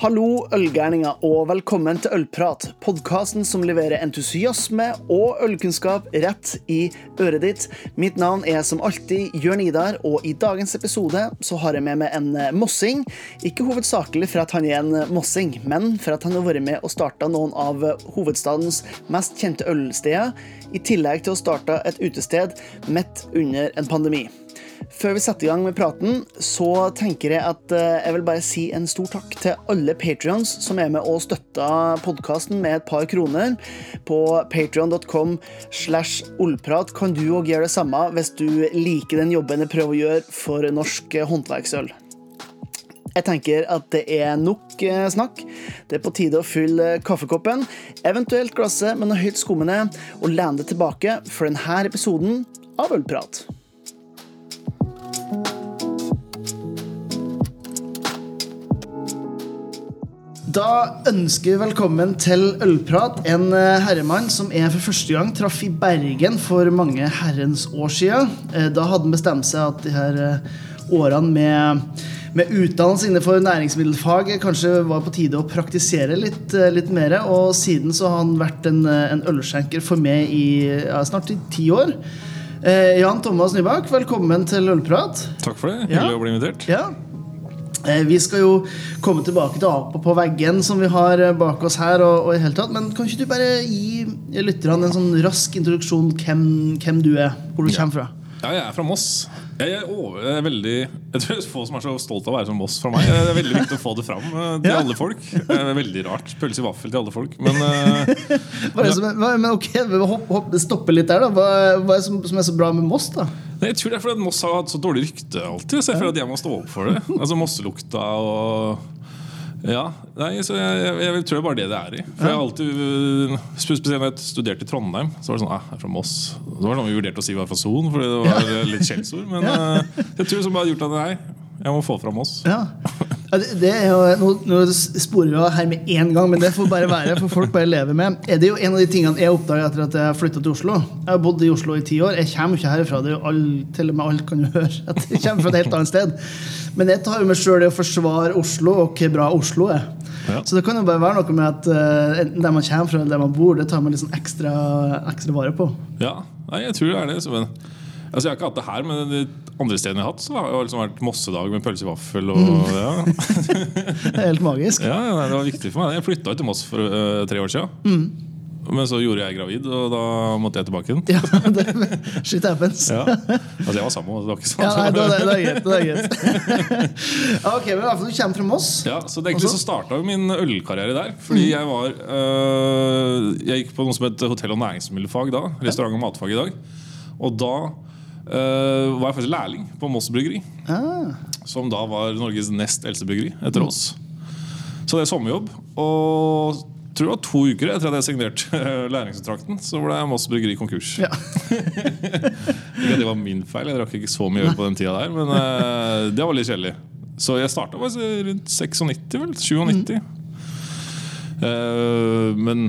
Hallo, ølgærninger, og velkommen til Ølprat. Podkasten som leverer entusiasme og ølkunnskap rett i øret ditt. Mitt navn er som alltid Jørn Idar, og i dagens episode så har jeg med meg en eh, mossing. Ikke hovedsakelig for at han er en mossing, men for at han har vært med og starta noen av hovedstadens mest kjente ølsteder, i tillegg til å starte et utested midt under en pandemi. Før vi setter i gang med praten, så tenker jeg at eh, jeg vil bare si en stor takk til alle patrions som er med og støtter podkasten med et par kroner. På patrion.com slash ollprat kan du òg gjøre det samme hvis du liker den jobben jeg prøver å gjøre for norsk håndverksøl. Jeg tenker at det er nok eh, snakk. Det er på tide å fylle kaffekoppen, eventuelt glasset med noe høyt skummende, og lene det tilbake for denne episoden av Ølprat. Da ønsker vi velkommen til Ølprat, en eh, herremann som jeg for første gang traff i Bergen for mange herrens år siden. Eh, da hadde han bestemt seg at de her eh, årene med, med utdannelse innenfor næringsmiddelfag kanskje var på tide å praktisere litt, litt mer. Og siden så har han vært en, en ølskjenker for meg i ja, snart i ti år. Jan Thomas Nybakk, velkommen til Ølprat. Takk for det. Hyggelig ja. å bli invitert. Ja. Eh, vi skal jo komme tilbake til Apa på veggen, som vi har eh, bak oss her. Og, og i hele tatt, Men kan ikke du bare gi lytterne en sånn rask introduksjon hvem, hvem du er? Hvor du ja. kommer fra? Ja, jeg er fra Moss. Jeg er, over, jeg er veldig Jeg tror det er få som er så stolt av å være som Moss fra meg. Det er veldig viktig å få det fram eh, til ja. alle folk. Det er veldig rart. Pølse i vaffel til alle folk. Men, uh, som, men ok, hopp, hopp, det stopper litt der. da Hva, hva er det som, som er så bra med Moss? da? Jeg tror det er fordi Moss har hatt så dårlig rykte alltid. Så jeg føler at jeg må stå opp for det. Altså Mosselukta og ja, nei, så jeg, jeg, jeg, tror det er bare det det er i. For jeg har alltid Spesielt når jeg studerte i Trondheim, så var det sånn ah, jeg er fra Moss. Så var det noe vi vurderte å si var fra Son, fordi det var litt skjellsord. Men uh, jeg tror som bare har gjort at nei, jeg må få fram oss. Ja. Det, er jo, nå, nå sporer vi her med én gang, men det får bare være. For folk bare lever med. Er det jo en av de tingene jeg oppdaga etter at jeg flytta til Oslo. Jeg har bodd i Oslo i ti år. Jeg kommer ikke herfra. Det er jo all, til og med alt kan du høre at jeg kommer fra et helt annet sted. Men jeg tar jo meg sjøl i å forsvare Oslo og hvor bra Oslo er. Ja. Så det kan jo bare være noe med at uh, der man kommer fra eller der man bor, det tar man sånn ekstra, ekstra vare på. Ja, Nei, jeg tror det er det. Så, men, altså, jeg har ikke hatt det her, men de andre stedene jeg har hatt, så har det liksom vært Mossedag med pølse i vaffel. Og, mm. ja. det er helt magisk. Ja, det var viktig for meg. Jeg flytta til Moss for uh, tre år siden. Mm. Men så gjorde jeg gravid, og da måtte jeg tilbake igjen. Ja, det, shit happens. Ja. Altså, jeg var sammen, det var ikke sånn. Ja, nei, det, det, er greit. Det er greit. ok, men i hvert fall Du kommer fra Moss. Ja, så det egentlig så starta min ølkarriere der. Fordi mm. jeg var øh, Jeg gikk på noe som het hotell- og næringsmiddelfag da. Restaurant- og matfag i dag. Og da øh, var jeg faktisk lærling på Moss bryggeri. Ah. Som da var Norges nest eldste bryggeri, etter mm. oss. Så det er sommerjobb. Og tror det var to uker etter at jeg signerte læringskontrakten, så ble Moss Bryggeri konkurs. Ja. det var min feil, jeg drakk ikke så mye øl på den tida der, men uh, det var litt kjedelig. Så jeg starta rundt 96, vel? 97. Mm. Uh, men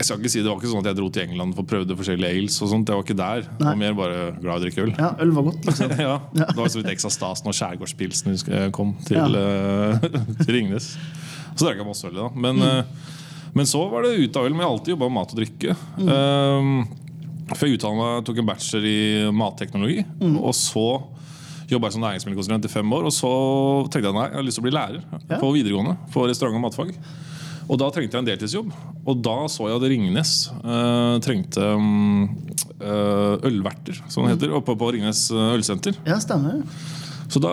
jeg skal ikke si Det var ikke sånn at jeg dro til England for å prøve forskjellige ales. og sånt, Jeg var ikke der. Jeg var mer bare glad i å drikke øl. Ja, øl var godt liksom. ja, Det var så vidt ekstra stas når skjærgårdspilsen kom til, ja. uh, til Ringnes. Så drakk jeg masse øl da. Men mm. Men så var det ut av øl. Men jeg har alltid jobba med mat og drikke. Mm. Um, før jeg utdanna tok en bachelor i matteknologi. Mm. Og så jobba jeg som næringsmiddelkonsulent i fem år. Og så tenkte jeg nei, jeg har lyst til å bli lærer ja. på videregående. På restaurant- og matfag. Og da trengte jeg en deltidsjobb. Og da så jeg at Ringnes uh, trengte um, ølverter, som det heter, oppe på Ringnes eh, ølsenter. Ja, stemmer så da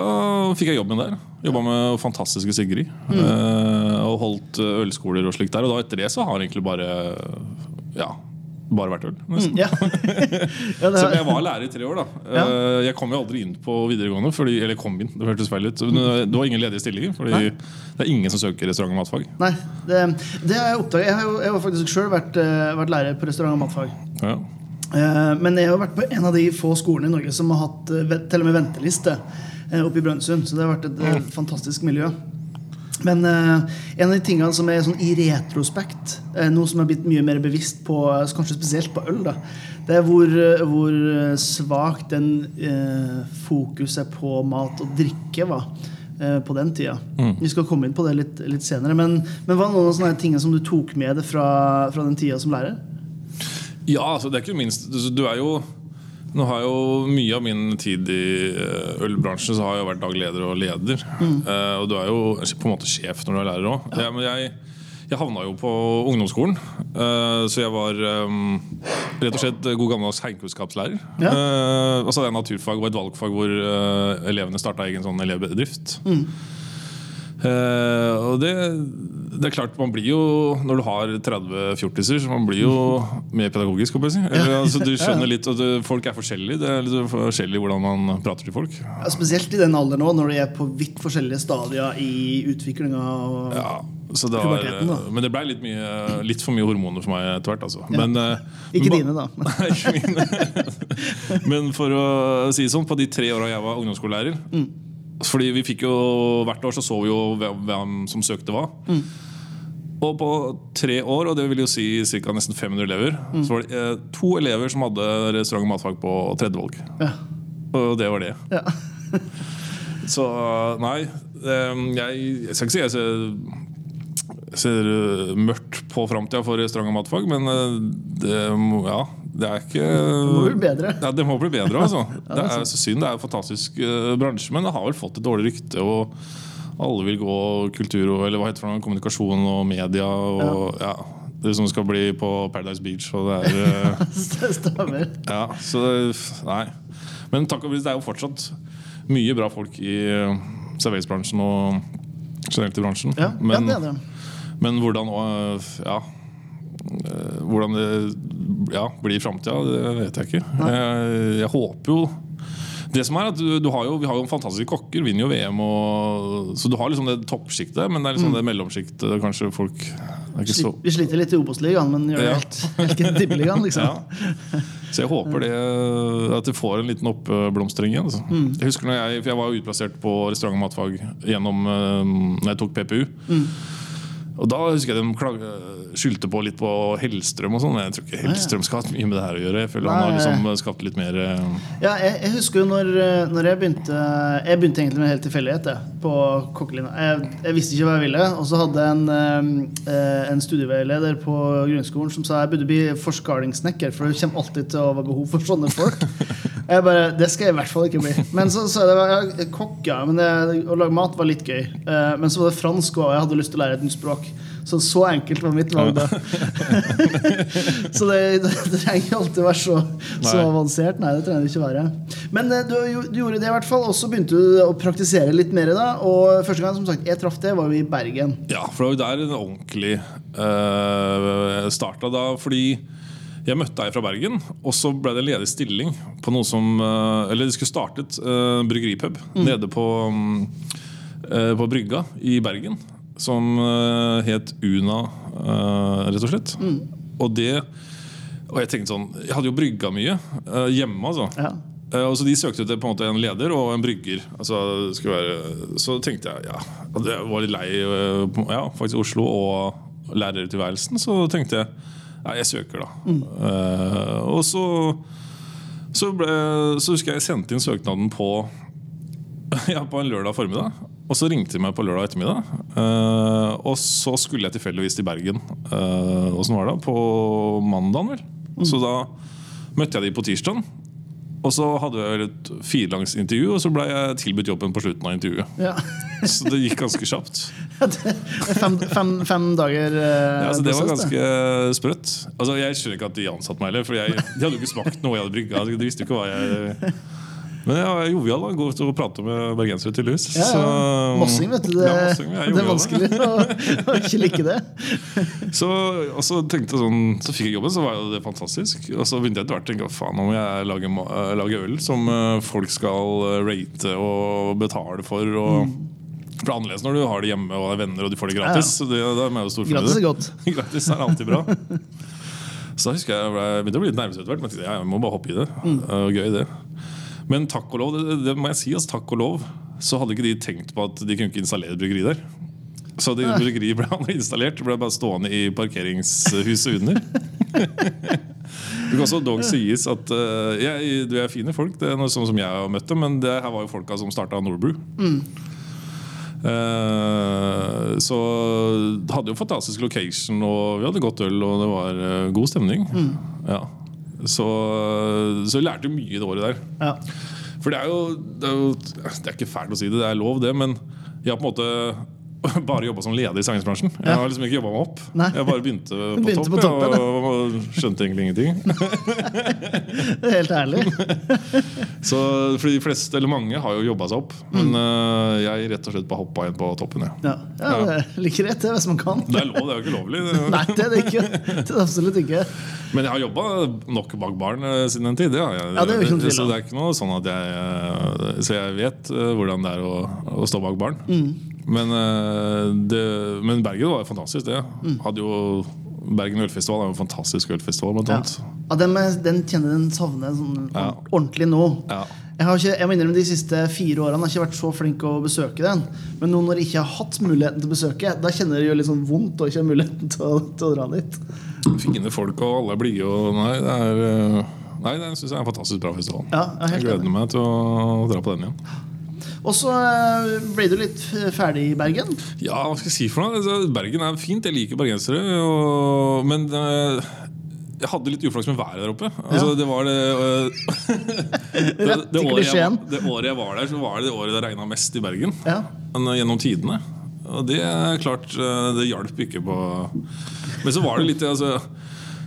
fikk jeg jobben der. Jobba med fantastiske Sigrid. Mm. Eh, og holdt eh, ølskoler og slikt der. Og da etter det så har jeg egentlig bare Ja, bare vært øl. Mm, ja. ja, så jeg var lærer i tre år. da ja. Eh, jeg kom jo aldri inn på videregående. Fordi, eller kom inn, det hørtes feil ut. Det var ingen ledige stillinger. Fordi Nei. det er ingen som søker restaurant- og matfag. Nei, det, det har Jeg oppdaget Jeg har jo jeg har faktisk sjøl vært, eh, vært, lærer på restaurant- og matfag. Ja. Men jeg har vært på en av de få skolene i Norge som har hatt til og med venteliste. Eh, oppe i Brønnøysund. Så det har vært et mm. fantastisk miljø. Men uh, en av de tingene som er sånn i retrospekt, uh, noe som er blitt mye mer bevisst på, kanskje spesielt på øl, da, det er hvor, hvor svakt den uh, fokuset på mat og drikke var eh, på den tida. Mm. Vi skal komme inn på det litt, litt senere. Men, men hva er noen av sånne tingene som du tok med deg fra, fra den tida som lærer? Ja, altså det er ikke minst du er jo Nå har jo mye av min tid i eh, ølbransjen Så har jeg vært daglig leder og leder. Eh, og du er jo på en måte sjef når du er lærer òg. Ja, Jeg, jeg, jeg havna jo på ungdomsskolen, eh, så jeg var rett og slett god gammeldags heimkunnskapslærer. Ja. Eh, og så hadde jeg naturfag og et valgfag hvor elevene starta egen sånn elevbedrift. Eh, og det, det er klart, man blir jo Når du har 30 fjortiser, så man blir jo mer pedagogisk. si. Altså, du skjønner litt at uh, folk er forskjellige. Det er litt forskjellig hvordan man prater til folk. Ja, spesielt i den alderen nå, når de er på vidt forskjellige stadier i utviklinga. Ja, så det var, men det ble litt, litt for mye hormoner for meg etter hvert. Altså. Men, eh, Ikke men- dine, da. Nei, ikke mine. Men for å si det sånn, på de tre åra jeg var ungdomsskolelærer Fordi vi fikk jo Hvert år så så vi jo hvem, hvem som søkte hva. Og på tre år, og det vil jo si ca. nesten 500 elever, så var det eh, to elever som hadde restaurant- og matfag på tredjevalg. Ja. Og det var det. Ja. Så nei, eh, jeg, jeg skal ikke si jeg ser, ser eh, mørkt på framtida for restaurant- og matfag, men eh, det, ja, det er ikke Det må bli bedre. Ja, det må bli bedre, altså. det er så synd. Det er en fantastisk eh, bransje, men det har vel fått et dårlig rykte. Og alle vil gå kultur og eller hva heter det, kommunikasjon og media. Og, ja. Det som skal bli på Paradise Beach. Og det er eh, Stemmer. Ja, så Nei. Men takk og pris, det er jo fortsatt mye bra folk i eh, serveringsbransjen og generelt i bransjen. Ja, men, ja, det er det. men hvordan Ja. Øh, Hvordan det ja, blir i framtida, det vet jeg ikke. Jeg, jeg håper jo det som er at du, du har jo, Vi har jo fantastiske kokker, vinner jo VM. Og, så du har liksom det toppsjiktet, men det er liksom det mellomsjiktet kanskje folk så, Vi sliter litt i Obos-ligaen, men gjør det Ja. helt, helt i tippeligaen, liksom. ja. Så jeg håper det at det får en liten oppblomstring igjen. Altså. Jeg husker når jeg, for jeg var utplassert på restaurant- og matfag gjennom øh, Når jeg tok PPU. Og da husker jeg de klag- skyldte på litt på Hellstrøm og sånn. Jeg tror ikke Hellstrøm skal ha mye med det her å gjøre. Jeg føler han har liksom skapt litt mer øh, Ja, jeg, jeg husker jo når, eh, når jeg begynte Jeg begynte egentlig med helt tilfeldighet jeg, på kokkelinja. Jeg, jeg visste ikke hva jeg ville. Og så hadde jeg en, eh, en studieveileder på grunnskolen som sa jeg burde bli forskalingssnekker, for det kommer alltid til å være behov for sånne folk. Jeg bare, Det skal jeg i hvert fall ikke bli. Men så sa jeg var, ja, kokk, ja. Men det, å lage mat var litt gøy. Eh, Men så var det fransk, og jeg hadde lyst til å lære et nytt språk. Så så enkelt var mitt valg da. så det, det, det trenger ikke alltid være så, så avansert. Nei, det trenger det ikke være. Men eh, du, du gjorde det i hvert fall, og så begynte du å praktisere litt mer da. Og første gang som sagt, jeg traff det, var jo i Bergen. Ja, for det var jo der det ordentlig uh, starta da. Fordi jeg møtte ei fra Bergen, og så ble det en ledig stilling på noe som eh, Eller de skulle startet uh, bryggeripub nede på, mm, eh, på Brygga i Bergen. Som eh, het Una, eh, rett og slett. Og det Og jeg tenkte sånn Jeg hadde jo brygga mye eh, hjemme, altså. Ja. Og så De søkte ut på en måte en leder og en brygger. Altså, være, så tenkte jeg ja, jeg var litt lei ja, faktisk Oslo og lærertilværelsen. Så tenkte jeg ja, jeg søker, da. Eh, og så så, ble, så husker jeg jeg sendte inn søknaden på ja, på en lørdag formiddag. Og så ringte de meg på lørdag ettermiddag. Uh, og så skulle jeg tilfeldigvis til Bergen. Uh, Åssen var det? På mandagen, vel. Så da møtte jeg de på tirsdag. Og så hadde jeg et firelangs intervju, og så ble jeg tilbudt jobben på slutten av intervjuet. Ja. Så det gikk ganske kjapt. Fem, fem, fem dager uh, Ja, så det var ganske sprøtt. Altså, jeg skjønner ikke at de ansatte meg heller, for jeg, de hadde jo ikke smakt noe jeg hadde brygga. De visste jo ikke hva jeg Men jeg er jovial. da, Går til og prate med bergensere, tydeligvis. Ja, ja. Så- Mossing, vet du. Det, Ja, Mossing, jeg det er vanskelig å, å ikke like det. Så, og så sånn Så fikk jeg jobben, så var det fantastisk. Og så begynte jeg etter hvert å tenke faen, om jeg lager, eh, øl som eh, folk skal eh, rate og betale for. Og, For det er annerledes når du har det hjemme og er venner og du får det gratis. Så det, det er jo stor Gratis er godt. gratis er alltid bra. Så da husker jeg jeg begynte å bli litt nervøs etter hvert. Men jeg tenkte, ja, jeg må bare hoppe i det. Mm. Uh, gøy det Men takk og lov, det, det må jeg si, altså, takk og lov så hadde ikke de tenkt på at de kunne ikke installere bryggeri der. Så det bryggeriet ble aldri installert. Det ble bare stående i parkeringshuset under. Det kan også dog sies at uh, jeg, du er fine folk, det er noe sånn som jeg har møtt dem, men det her var jo folka som starta Norbrew. Mm. Uh, så det hadde jo fantastisk location, og vi hadde godt øl, og det var uh, god stemning. Ja. Så, så jeg lærte jo mye det året der. Ja. For det er jo det er, jo, det er ikke fælt å si det, det er lov det, men jeg har på en måte bare jobba som leder i sangingsbransjen. Jeg har liksom ikke jobba meg opp. Nei. Jeg bare begynte på Begynte på toppen, og, og skjønte egentlig ingenting. Det er helt ærlig. Så for de fleste, eller mange, har jo jobba seg opp. Men øh, jeg rett og slett bare hoppa inn på toppen. Ja. Ja, ja det er like rett, det, hvis man kan. Det er lov, det er jo ikke lovlig. Nei, det er det ikke. Det er absolutt ikke. Men jeg har jobba nok bak baren øh, siden den tid. Ja, jeg, Ja, det er jo ikke noe tvil om. så det er ikke noe sånn at jeg øh, Så jeg vet hvordan det er å, å stå bak baren. Mm. Men, øh, det, men Bergen var jo fantastisk, det. Mm. Hadde jo Bergen ølfestival er jo en fantastisk ølfestival, Ja. Ja, den, den kjenner den savner sånn Ja. ordentlig nå. Ja. Jeg har ikke, jeg må innrømme De siste fire årene har ikke vært så flink å besøke den. Men nå når jeg ikke har hatt muligheten til å besøke, da kjenner det jo litt sånn vondt å ikke ha muligheten til å, til å dra dit. Fine folk, og alle er blide. Nei, det er øh, Nei, det syns jeg er en fantastisk bra festival. Ja, jeg er gleder meg til å dra på den igjen. Og så eh, ble du litt ferdig i Bergen. Ja, hva skal jeg si for noe? Altså, Bergen er fint, jeg liker bergensere. Og, men øh, jeg hadde litt uflaks med været der oppe. Altså, det var det, øh, det, det, året jeg, var- det året jeg var der, så var det det året det regna mest i Bergen. Ja. Gjennom tidene. Og det er klart, det hjalp ikke på Men så var det litt altså,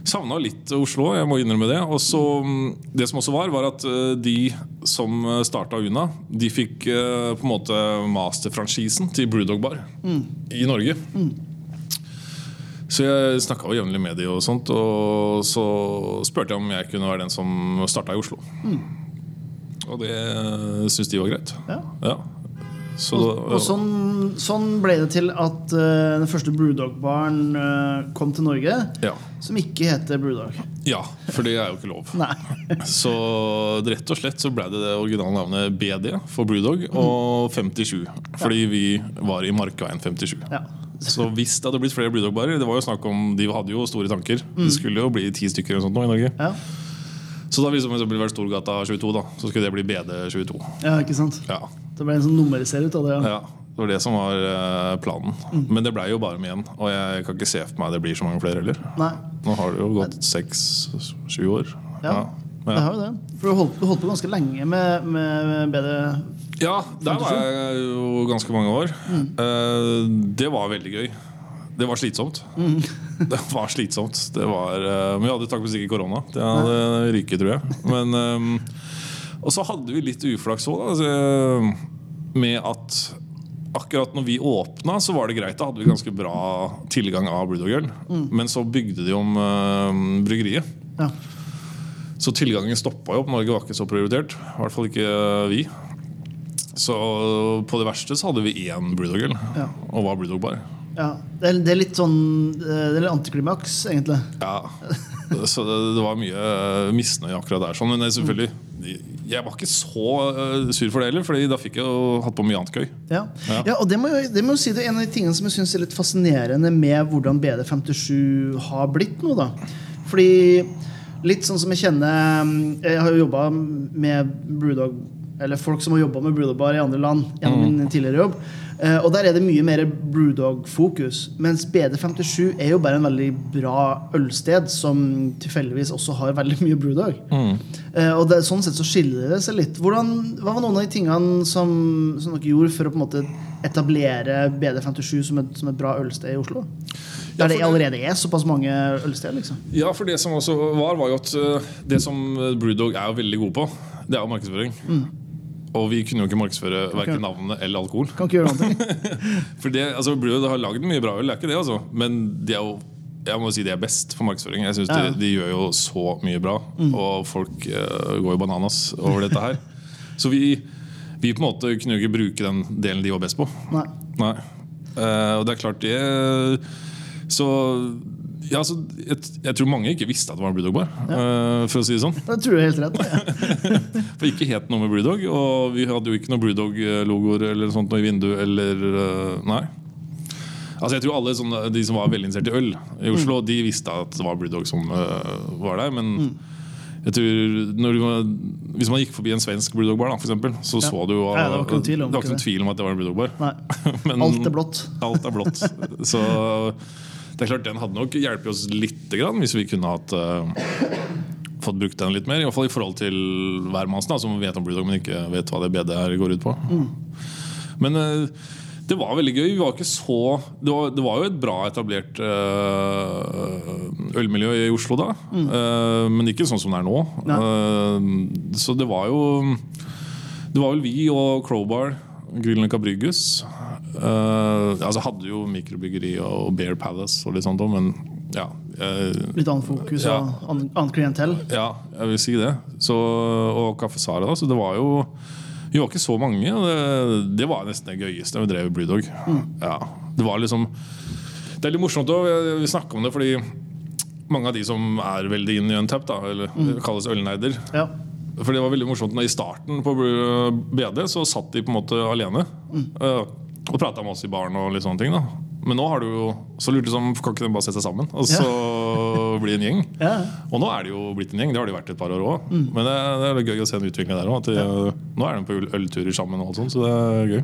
Savna litt Oslo, jeg må innrømme det. Og så mm, Det som også var, var at øh, de som starta Una, de fikk øh, på en måte masterfranchisen til Brewdog Bar i Norge. Så jeg snakka jevnlig med de og sånt, og så spurte jeg om jeg kunne være den som starta i Oslo. Og det syntes de var greit. Ja. Ja. Så, Og sånn, sånn ble det til at uh, den første Brewdog-baren uh, kom til Norge. ja. Som ikke heter Brewdog. ja, for det er jo ikke lov. Så rett og slett så ble det det originale navnet BD for Brewdog og 57. Fordi vi var i Markveien 57. Ja. Så hvis det hadde blitt flere Brewdog-barer Det var jo snakk om, De hadde jo store tanker. Det skulle jo bli ti stykker eller sånt nå i Norge. Ja. Så da hvis det ble Storgata 22, da, så skulle det bli BD22. ja, ikke sant? Ja. Det ble en sånn nummerserie ut av det. Ja. ja, Det var det som var planen. planen. Men det blei jo bare med én. Og jeg kan ikke se for meg det blir så mange flere heller. Nei, Nå har det jo gått seks-sju år. Ja. Ja. det har jo det. For du holdt, holdt på ganske lenge med, med bedre Ja, der var jeg jo ganske mange år. Eh, det var veldig gøy. Det var slitsomt. Det var slitsomt. Det var, uh, men vi hadde takk for sikkert korona. Det hadde ryket, tror jeg. Men, eh, og så hadde vi litt uflaks òg, altså, med at akkurat når vi åpna, så var det greit. Da hadde vi ganske bra tilgang av Brewdog-øl. Men så bygde de om uh, bryggeriet. Ja. Så tilgangen stoppa jo opp. Norge var ikke så prioritert. I hvert fall ikke vi. Så på det verste så hadde vi én Brewdog-øl, Ja. og var Brewdog-bar. ja. Det, er, det er litt sånn eh, Det er litt antiklimaks, egentlig. Ja. Så det, det var mye eh, misnøye akkurat der. Sånn. Men er selvfølgelig Jeg var ikke så eh, sur for det heller, Fordi da fikk jeg jo hatt på mye annet gøy. Ja, Ja. ja og det må, jo, det må jo si det er en av de tingene som jeg synes er litt fascinerende med hvordan BD57 har blitt nå. da Fordi litt sånn som jeg kjenner Jeg har jo jobba med Brewdog Eller folk som har jobba med Brewdog Bar i andre land gjennom min tidligere jobb. Eh, og der er det mye mer Brewdog-fokus. Mens BD57 er jo bare en veldig bra ølsted som tilfeldigvis også har veldig mye Brewdog. Eh, og det, sånn sett så skiller det seg litt. Hvordan, hva var noen av de tingene som, som dere gjorde for å på en måte etablere BD57 som et, som et bra ølsted i Oslo? Der det allerede er såpass mange ølsteder, liksom. Ja, for det som også var, var jo at eh, det som Brewdog er jo veldig god på, det er jo markedsføring. Og vi kunne jo ikke markedsføre verken navnet eller alkohol. Kan ikke gjøre noe. For det, altså Brewdog har lagd mye bra øl, det er ikke det, altså. Men de er jo jeg må si de er best for markedsføring. Jeg synes Ja, de, de gjør jo så mye bra. Og folk uh, går jo bananas over dette her. Så vi, vi på en måte kunne jo ikke bruke den delen de var best på. Nei. Nei. Uh, og det er klart det Så ja, altså, jeg, jeg tror mange ikke visste at det var en Brewdog-bar, Ja. for å si det sånn. Det tror jeg helt rett. Ja. For ikke het noe med Brewdog, og vi hadde jo ikke noe Brewdog-logoer eller sånt noe i vinduet. Eller, eh, nei. Altså jeg tror alle sånne, De som var veldig interessert i øl i Oslo, de visste at det var Brewdog som uh, var der. Men jeg tror var- Hvis man gikk forbi en svensk brewdog-bar, for eksempel, så så du jo Ja, det var ikke noen tvil om det var ikke noen tvil om at det var en brewdog-bar. Alt er blått. Alt er blått. Så det er klart den hadde nok hjulpet oss litt grann, hvis vi kunne hatt uh, fått brukt den litt mer. I hvert fall i forhold til hvermannsen, som vet om Brewdog, men ikke vet hva det BD her går ut på. Men uh, det var veldig gøy. Var så Det var, det var jo et bra etablert eh, ølmiljø i Oslo da, Eh, men ikke sånn som det er nå. Uh, så det var jo Det var vel vi og Crowbar, Grünerløkka Brygghus. Uh, altså hadde jo mikrobryggeri og Bear Palace og litt sånt òg, men ja. Uh, Litt annet fokus Ja. og annet klientell. ja, jeg vil si det. Så, og Kaffe Sara, da. Så det var jo Vi var ikke så mange. Og det, det var nesten det gøyeste vi drev i Brewdog. Ja, det var liksom Det er litt morsomt òg. Vi, snakker om det fordi mange av de som er veldig inn i Untapped, da, eller kalles ølnerder Ja. For det var veldig morsomt når I starten på BD så satt de på en måte alene eh, og prata med oss i baren. og litt sånne ting da Men nå har du jo Så lurte som Kan ikke de bare sette seg sammen og så bli en gjeng? Ja. Og nå er det jo blitt en gjeng. Det har de vært et par år òg. Men det, det er gøy å se en utvikling der òg. Ja. Nå er de på ølturer sammen, og alt sånt, så det er gøy.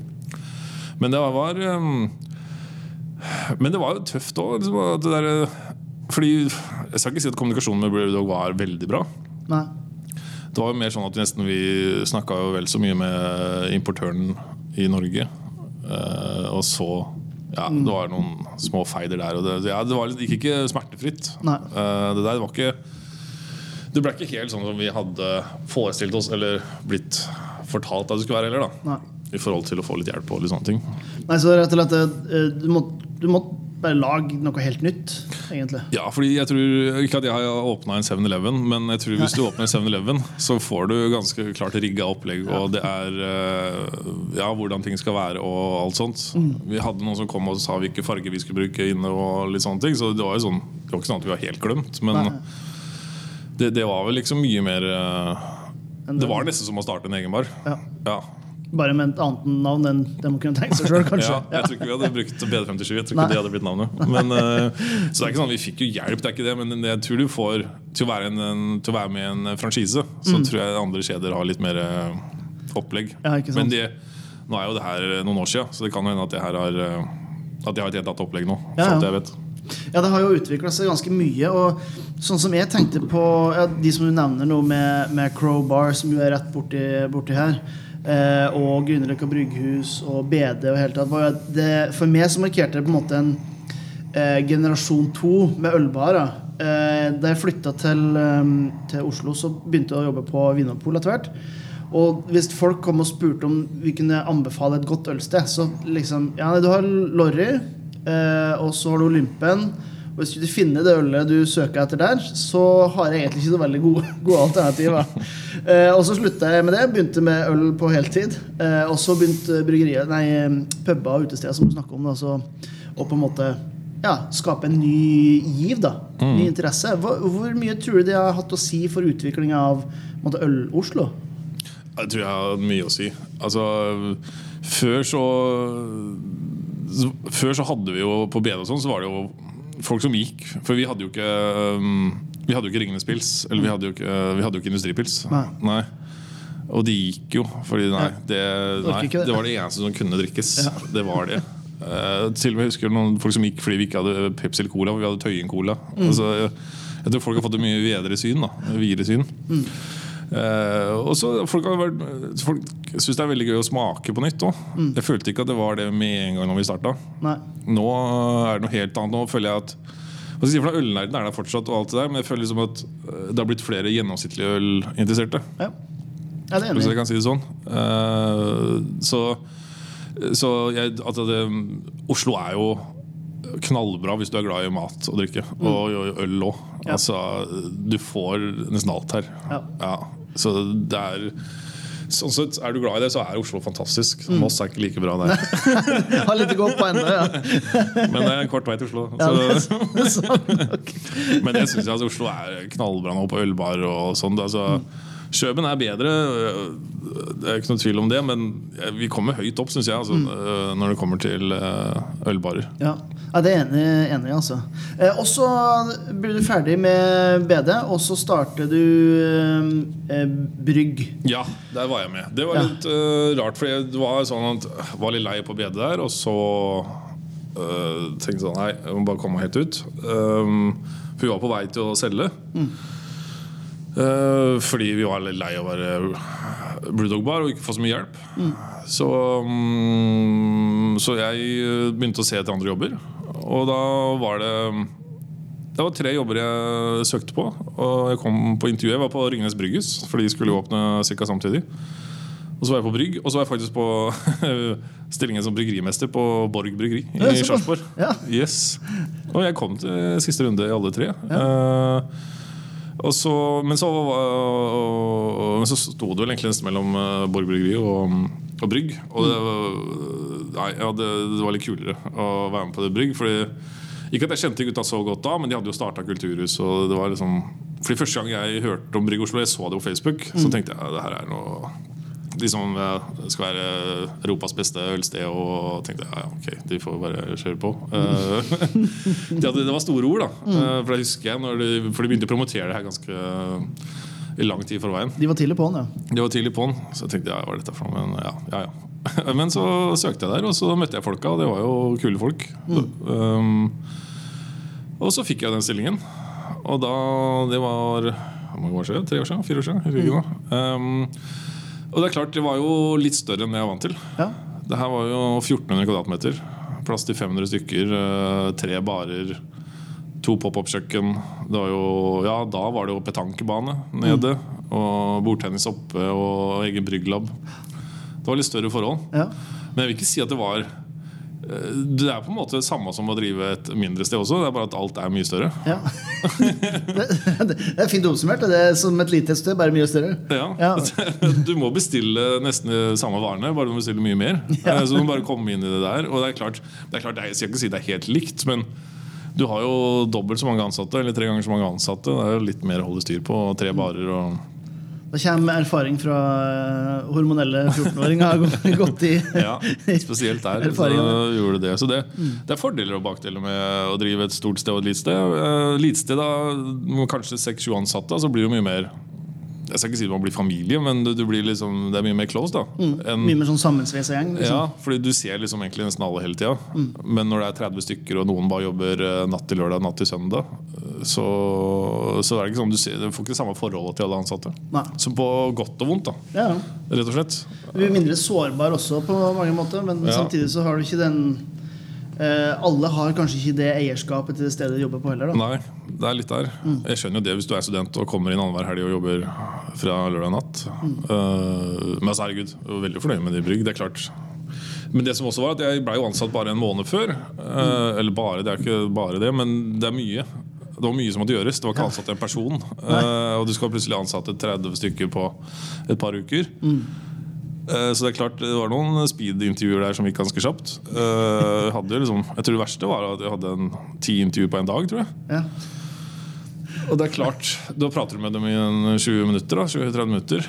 Men det var um, Men det var jo tøft òg. Liksom, det fordi Jeg skal ikke si at kommunikasjonen med Brewdog var veldig bra. Nei. Det var jo mer sånn at vi nesten vi snakka vel så mye med importøren i Norge. Eh, og så Ja, det var noen små feider der. Og det, ja, det var, det, gikk ikke smertefritt. Nei. Eh, det der var ikke Det ble ikke helt sånn som vi hadde forestilt oss, eller blitt fortalt at det skulle være heller. da Nei. I forhold til å få litt hjelp og litt sånne ting. Nei, så rett og slett eh, Du må, du må bare lag noe helt nytt, egentlig. Ja, fordi jeg tror Ikke at jeg har åpna en 7-Eleven, men jeg tror hvis du åpner en 7-Eleven, så får du ganske klart rigga opplegg, og det er eh, ja, hvordan ting skal være og alt sånt. Vi hadde noen som kom og sa hvilke farger vi skulle bruke inne, og litt sånne ting. Så det var jo sånn Det var ikke sånn at vi var helt glemt, men det, det var vel liksom mye mer eh, Det var nesten som å starte en egen bar. Ja. Ja. Bare med et annet navn enn man kunne tenkt seg sjøl, kanskje. Ja, jeg tror ikke vi hadde brukt BD57. Jeg tror ikke Nei. det hadde blitt navnet. Men, eh, så det er ikke sånn, Vi fikk jo hjelp, det er ikke det, men jeg tror du får til å være, en, til å være med i en franchise, så tror jeg andre kjeder har litt mer eh, opplegg. Mm. Ja. Men det, nå er jo det her noen år siden, så det kan hende at det her har eh, At de har et helt annet opplegg nå. Ja, ja. jeg vet. Ja, det har jo utvikla seg ganske mye. Og sånn som jeg tenkte på ja, De som du nevner nå med, med Crowbar, som jo er rett borti, borti her, eh, og Grünerløkka brygghus og BD og hele tatt, det, For meg så markerte det på en måte en eh, generasjon to med ølbarer. Eh, da jeg flytta til, um, til Oslo, så begynte jeg å jobbe på Vinopol etter hvert. Og hvis folk kom og spurte om vi kunne anbefale et godt ølsted, så liksom Ja, du har Lorry, eh, og så har du Olympen. Og hvis du ikke finner det ølet du søker etter der, så har jeg egentlig ikke så veldig gode, gode alternativer. Eh, og så slutta jeg med det. Begynte med øl på heltid. Eh, og så begynte bryggeriet, nei, puber og utesteder, som du snakker om. Da, så, og på en måte ja, skape en ny giv. da Ny interesse. Hvor, hvor mye tror du det har hatt å si for utviklinga av Øl-Oslo? Jeg tror jeg har mye å si. Altså, før så Før så hadde vi jo på BD og sånn, så var det jo folk som gikk. For vi hadde jo ikke um, Vi hadde jo ikke Ringenes pils. Eller vi hadde jo ikke, vi hadde jo ikke industripils. Nei. nei. Og de gikk jo, fordi nei, det, nei, det. var det eneste som kunne drikkes. Det var det. Uh, til og med jeg husker noen folk som gikk fordi vi ikke hadde Pepsi eller Cola, for vi hadde Tøyen Cola. Mm. Altså, jeg, jeg tror folk har fått et mye videre syn. da Videre syn. Mm. Eh, og så Folk, vært- folk syns det er veldig gøy å smake på nytt òg. Mm. Jeg følte ikke at det var det med en gang når vi starta. Nei. Nå er det noe helt annet. Nå føler jeg at hva skal for Ølnerden er der fortsatt, og alt det der men jeg føler liksom at eh, det har blitt flere gjennomsnittlige ølinteresserte. Ja. ja, det er Hvis jeg kan si det sånn. Uh, så så jeg, at det, Oslo er jo knallbra hvis du er glad i mat og drikke. Og, og øl òg. Ja. Altså, du får nesten alt her. Ja. Så det er Sånn sett, Er du glad i det, så er Oslo fantastisk. Moss er ikke like bra der. Har litt å gå på ennå, ja. Men det er en kort vei til Oslo. ja det, er sånn, okay. men det syns jeg altså, Oslo er knallbra nå på ølbar og sånn. Altså, Kjøben er bedre, det er ikke noe tvil om det, men vi kommer høyt opp, syns jeg, altså, Mm. når det kommer til eh, ølbarer. Ja, ja det er jeg enig, i, altså. Eh, og så blir du ferdig med BD, og så starter du eh, Brygg. Ja, der var jeg med. Det var Ja. litt eh, rart, for jeg var sånn at var litt lei på BD der, og så uh, tenkte jeg sånn Nei, jeg må bare komme meg helt ut. Um, for vi var på vei til å selge. Eh, fordi vi var litt lei av å være Brewdog-bar og ikke få så mye hjelp. Så, um, så jeg eh, begynte å se etter andre jobber. Og da var det Det var tre jobber jeg søkte på. Og jeg kom på intervju. Jeg var på Ringnes Brygghus, for de skulle åpne ca. samtidig. Og så var jeg på Brygg, og så var jeg faktisk på stillingen som bryggerimester på Borg bryggeri i. Sarpsborg. Ja. Yes. Og jeg kom til siste runde i alle tre. Ja. og så, men, så, var- så sto det vel egentlig nesten mellom eh, Borg bryggeri og, og Brygg. Og det, var- nei, ja, det, det var litt kulere å være med på det Brygg. Fordi, ikke at jeg kjente gutta så godt da, men de hadde jo starta kulturhus. Og det var liksom, fordi Første gang jeg hørte om Brygg Oslo, jeg så det på Facebook, så tenkte jeg det her er noe liksom som skal være Europas beste ølsted, og tenkte ja, ja, ok, de får bare kjøre på. Eh, de hadde, det var store ord, da. Eh, For jeg de, For de begynte å promotere det her ganske eh, i lang tid forveien. De var tidlig på'n, ja. De var tidlig på'n, så jeg tenkte ja, hva er dette for noe? Men ja, ja, ja. Men så søkte jeg der, og så møtte jeg folka, og det var jo kule folk. Um, og så fikk jeg den stillingen. Og da Det var hvor mange år siden? Tre år siden? Fire år siden? Um, og det er klart, det var jo litt større enn det jeg var vant til. ja. Det her var jo 1400 kvadratmeter. Plass til 500 stykker. eh, Tre barer. To pop-up-kjøkken. Det var jo, ja, Da var det jo petankebane nede. Og bordtennis oppe og egen brygglab. Det var litt større forhold. ja. Men jeg vil ikke si at det var Det er på en måte det samme som å drive et mindre sted også. Det er bare at alt er mye større. ja. det, det er fint oppsummert. Det er som et lite sted, bare mye større. Ja. Ja. Du må bestille nesten de samme varene, bare du må bestille mye mer. Ja. Så du må bare komme inn i det der. Og det er klart, det er klart jeg skal ikke si det er helt likt, men du har jo dobbelt så mange ansatte, eller tre ganger så mange ansatte. Det er jo litt mer å holde styr på. Tre barer og Da kommer erfaring fra eh, hormonelle 14-åringer godt i Ja, spesielt der. Så gjorde det. Så det, det er fordeler og bakdeler med å drive et stort sted og et lite sted. Eh, Lite sted, da, kanskje seks-sju ansatte, så blir det mye mer Jeg skal ikke si man blir familie, men du, du blir liksom, det er mye mer close. da enn- Mye mer sånn sammensveisa gjeng. Liksom. Ja, fordi du ser liksom egentlig nesten alle hele tida. Men når det er 30 stykker, og noen bare jobber eh, natt til lørdag, natt til søndag, eh, så, så er det ikke sånn du, ser, du får ikke det samme forholdet til alle ansatte. Nei. Så på godt og vondt, da, Ja, rett og slett. Du er mindre sårbar også på mange måter, men Ja. samtidig så har du ikke den Alle har kanskje ikke det eierskapet til det stedet de jobber på heller. Da. Nei, det er litt der. Jeg skjønner jo det hvis du er student og kommer inn annenhver helg og jobber fra lørdag natt. Mm. men altså, herregud, jeg var veldig fornøyd med det i brygg. Det er klart. Men det som også var at jeg ble jo ansatt bare en måned før. Mm. Eller bare, det er ikke bare det, men det er mye. Det var mye som måtte gjøres. Det var ikke ansatt en person. Nei. og du skal plutselig ansette 30 stykker på et par uker. Eh, Så det er klart Det var noen speed-intervjuer der som gikk ganske kjapt. Eh, Jeg, liksom, jeg tror det verste var at jeg hadde en ti intervjuer på en dag. tror jeg Ja. og det er klart, Da prater du med dem i 20 minutter, 20-30 minutter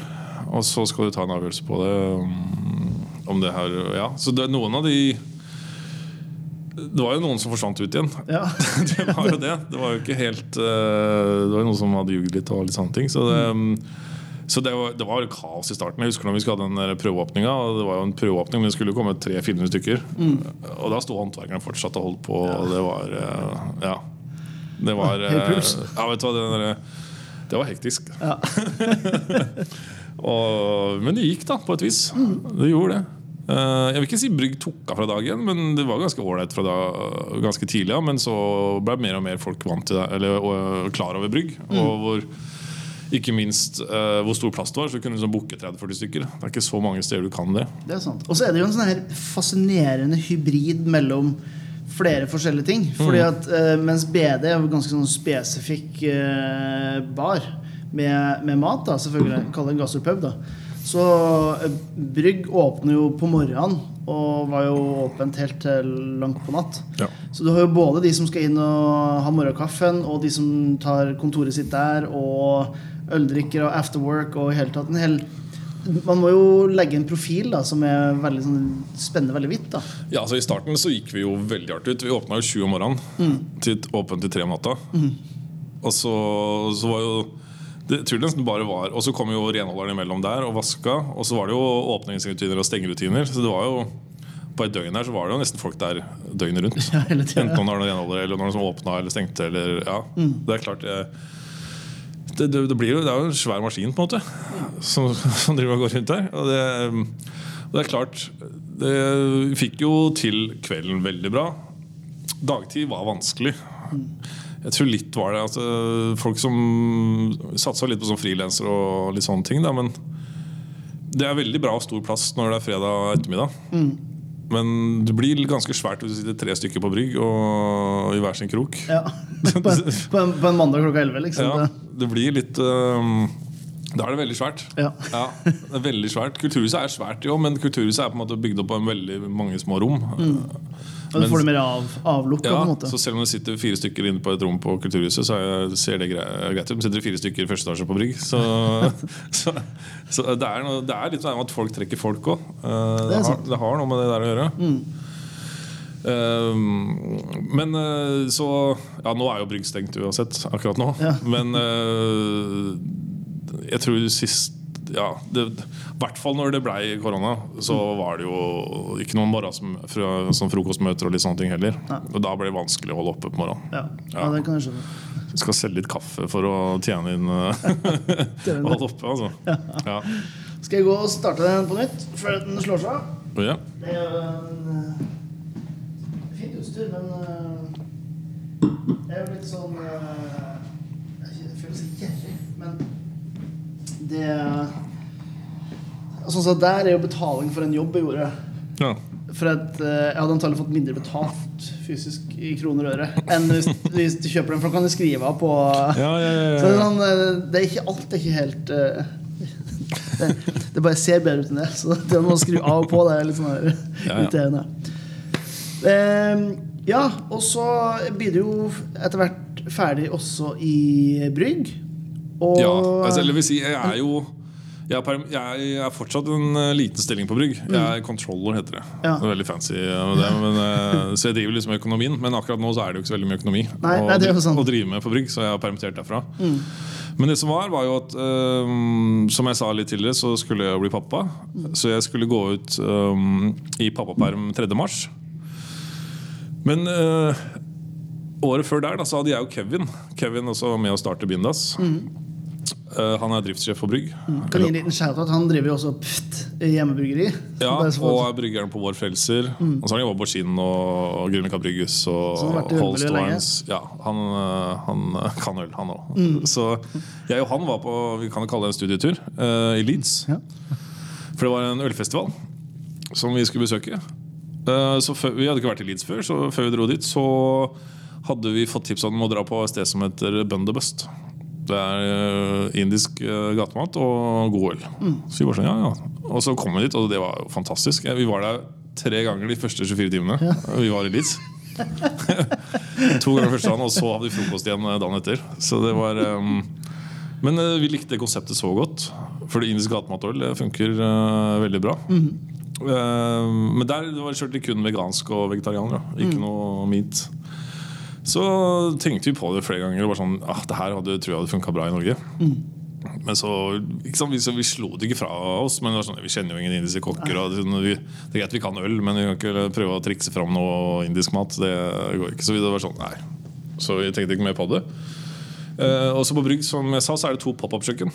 og så skal du ta en avgjørelse på det. um, Om det her, ja Så det, er noen av de Det var jo noen som forsvant ut igjen. Ja. Det var jo det. Det var jo ikke helt eh, Det var jo noen som hadde jugd litt og litt sånne ting. Så det, um, så det var, det var kaos i starten. Jeg husker når vi skulle ha den prøveåpninga. Det var jo en prøveåpning, men det skulle jo komme 300-400 stykker. Og da sto håndverkerne fortsatt og holdt på. Og det var eh, Ja. Det var ja, eh, Ja, vet du hva, det, der, det var hektisk. Ja. og, men det gikk, da, på et vis. Det gjorde det. Eh, jeg vil ikke si Brygg tok av fra dagen, men det var ganske ålreit fra da, ganske tidlig. Ja, men så ble mer og mer folk vant til det, eller og, klar over Brygg. Og hvor ikke minst uh, hvor stor plass det var, så kunne du liksom booke 30-40 stykker. Det er ikke så mange steder du kan det. Det er sant. Og så er det jo en sånn her fascinerende hybrid mellom flere forskjellige ting. Fordi at uh, Mens BD er jo ganske sånn spesifikk uh, bar med, med mat, da, selvfølgelig, kall det en gastropub, da. Så Brygg åpner jo på morgenen og var jo åpent helt til langt på natt. Ja. Så du har jo både de som skal inn og ha morgenkaffen, og de som tar kontoret sitt der, og øldrikker og afterwork og i hele tatt en hel Man må jo legge en profil da som er veldig sånn spennende veldig vidt. da Ja, altså I starten så gikk vi jo veldig hardt ut. Vi åpna jo sju om morgenen. Til åpent til tre om natta. Og så, så var jo det tror nesten bare var Og så kom jo renholderen imellom der og vaska. Og så var det jo åpningsrutiner og stengerutiner. Så det var jo på et døgn her så var det jo nesten folk der døgnet rundt. Ja, tiden, Enten om det var noen renholdere eller noen som åpna eller stengte. Eller, ja, Det er klart det, det, det, det, jo, det er jo en svær maskin på en måte som, som driver og går rundt der. Og det, og er klart det, fikk jo til kvelden veldig bra. Dagtid var vanskelig. Jeg tror litt var det altså, folk som satsa litt på sånn frilanser og litt sånne ting. Da, men det er veldig bra og stor plass når det er fredag ettermiddag. Men det blir ganske svært hvis du sitter tre stykker på brygg og i hver sin krok. Ja. På, en, på, en, på en mandag klokka 11, liksom. Ja, det blir litt um, Da er det veldig svært. Ja. det er veldig svært Kulturhuset er svært, jo, men Kulturhuset er på en måte bygd opp av veldig mange små rom. Og du får det mer av, avlukka, Ja, på en måte. så selv om det sitter fire stykker inne på et rom på Kulturhuset, så er- ser det greit ut. Men sitter det fire stykker i første etasje på Brygg, så, så, så det, er noe, det er litt sånn at folk trekker folk òg. Det er det, har- det har noe med det der å gjøre. Um, men eh, så Ja, nå er jo Brygg stengt uansett, akkurat nå. Ja. Men eh, jeg tror sist ja, I hvert fall når det blei korona, så var det jo ikke noen morgen fra, sånn frokostmøter og litt sånne ting heller. Nei. Og da ble det vanskelig å holde oppe på morgenen. Ja. ja, Ja. det kan jeg skjønne. Du skal selge litt kaffe for å tjene inn eh, og holde oppe, altså. Ja. Skal jeg gå og starte den på nytt før den slår seg av? Ja. Det er jo en eh, fint utstyr, men eh, det er jo litt sånn det Sånn som der er jo betaling for en jobb jeg gjorde. ja. For at eh, jeg hadde antagelig fått mindre betalt fysisk i kroner og øre enn hvis, hvis du kjøper den, for da kan du skrive av på Ja, ja, ja, Så det er, sånn, eh, det er ikke alt er ikke helt eh, det, det bare ser bedre ut enn det. Så det å skru av og på, det er litt sånn her Ja, irriterende. Eh, ja, og så blir det jo etter hvert ferdig også i Brygg. Og ja. Altså, eller vil si, jeg er jo jeg er, jeg er fortsatt en eh, liten stilling på Brygg. Jeg er controller, heter det. Mm. Ja. Det er veldig fancy. Det, men, eh, så jeg driver liksom økonomien, men akkurat nå så er det jo ikke så veldig mye økonomi Nei, å, nei, jo Mm. å drive med på Brygg, så jeg har permittert derfra. Men det som var, var jo at um, Som jeg sa litt tidligere, så skulle jeg bli pappa. Mm. Så jeg skulle gå ut um, i pappaperm 3. mars. Men uh, året før der da, så hadde jeg og Kevin Kevin også med å starte Bindas. Mm. Eh, han er driftssjef for Brygg. kan gi en liten shout-out. Han driver jo også Pft, hjemmebryggeri. Ja, og er bryggeren på Vår Frelser. Og så har han jobba på Skinn og Grünerløkka Brygghus og Holst. Wines. Ja, han, øh, han øh, kan øl, han òg. Mm. Så jeg og han var på vi kan kalle det en studietur uh, i Leeds. Ja. For det var en ølfestival som vi skulle besøke. Uh, så før, Vi hadde ikke vært i Leeds før, så før vi dro dit, så hadde vi fått tips om å dra på et sted som heter Bundabust. Det er øh, indisk øh, gatemat og god øl. Så vi var sånn, ja, ja. Og så kom vi dit, og det var jo fantastisk. Vi var der tre ganger de første 24 timene. Vi var i Leeds. to ganger første dagen, og så hadde vi frokost igjen øh, dagen etter. Så det var um, Men uh, vi likte konseptet så godt. For det indisk gatematøl funker uh, veldig bra. Eh, men der det var kun vegansk og vegetarianer. Ikke Ikke noe meat. Så tenkte vi på det flere ganger. Og bare sånn, ah, det her hadde, tror jeg hadde funka bra i Norge. Men så, sant, vi, så Vi slo det ikke fra oss, men det var sånn, vi kjenner jo ingen indiske kokker. Og det, vi, det er greit vi kan øl, men vi kan ikke prøve å trikse fram noe indisk mat. Det går ikke. Så vi, det var sånn, nei. Så vi tenkte ikke mer på det. Eh, og så på Brygg som jeg sa, så er det to pop-up-kjøkken.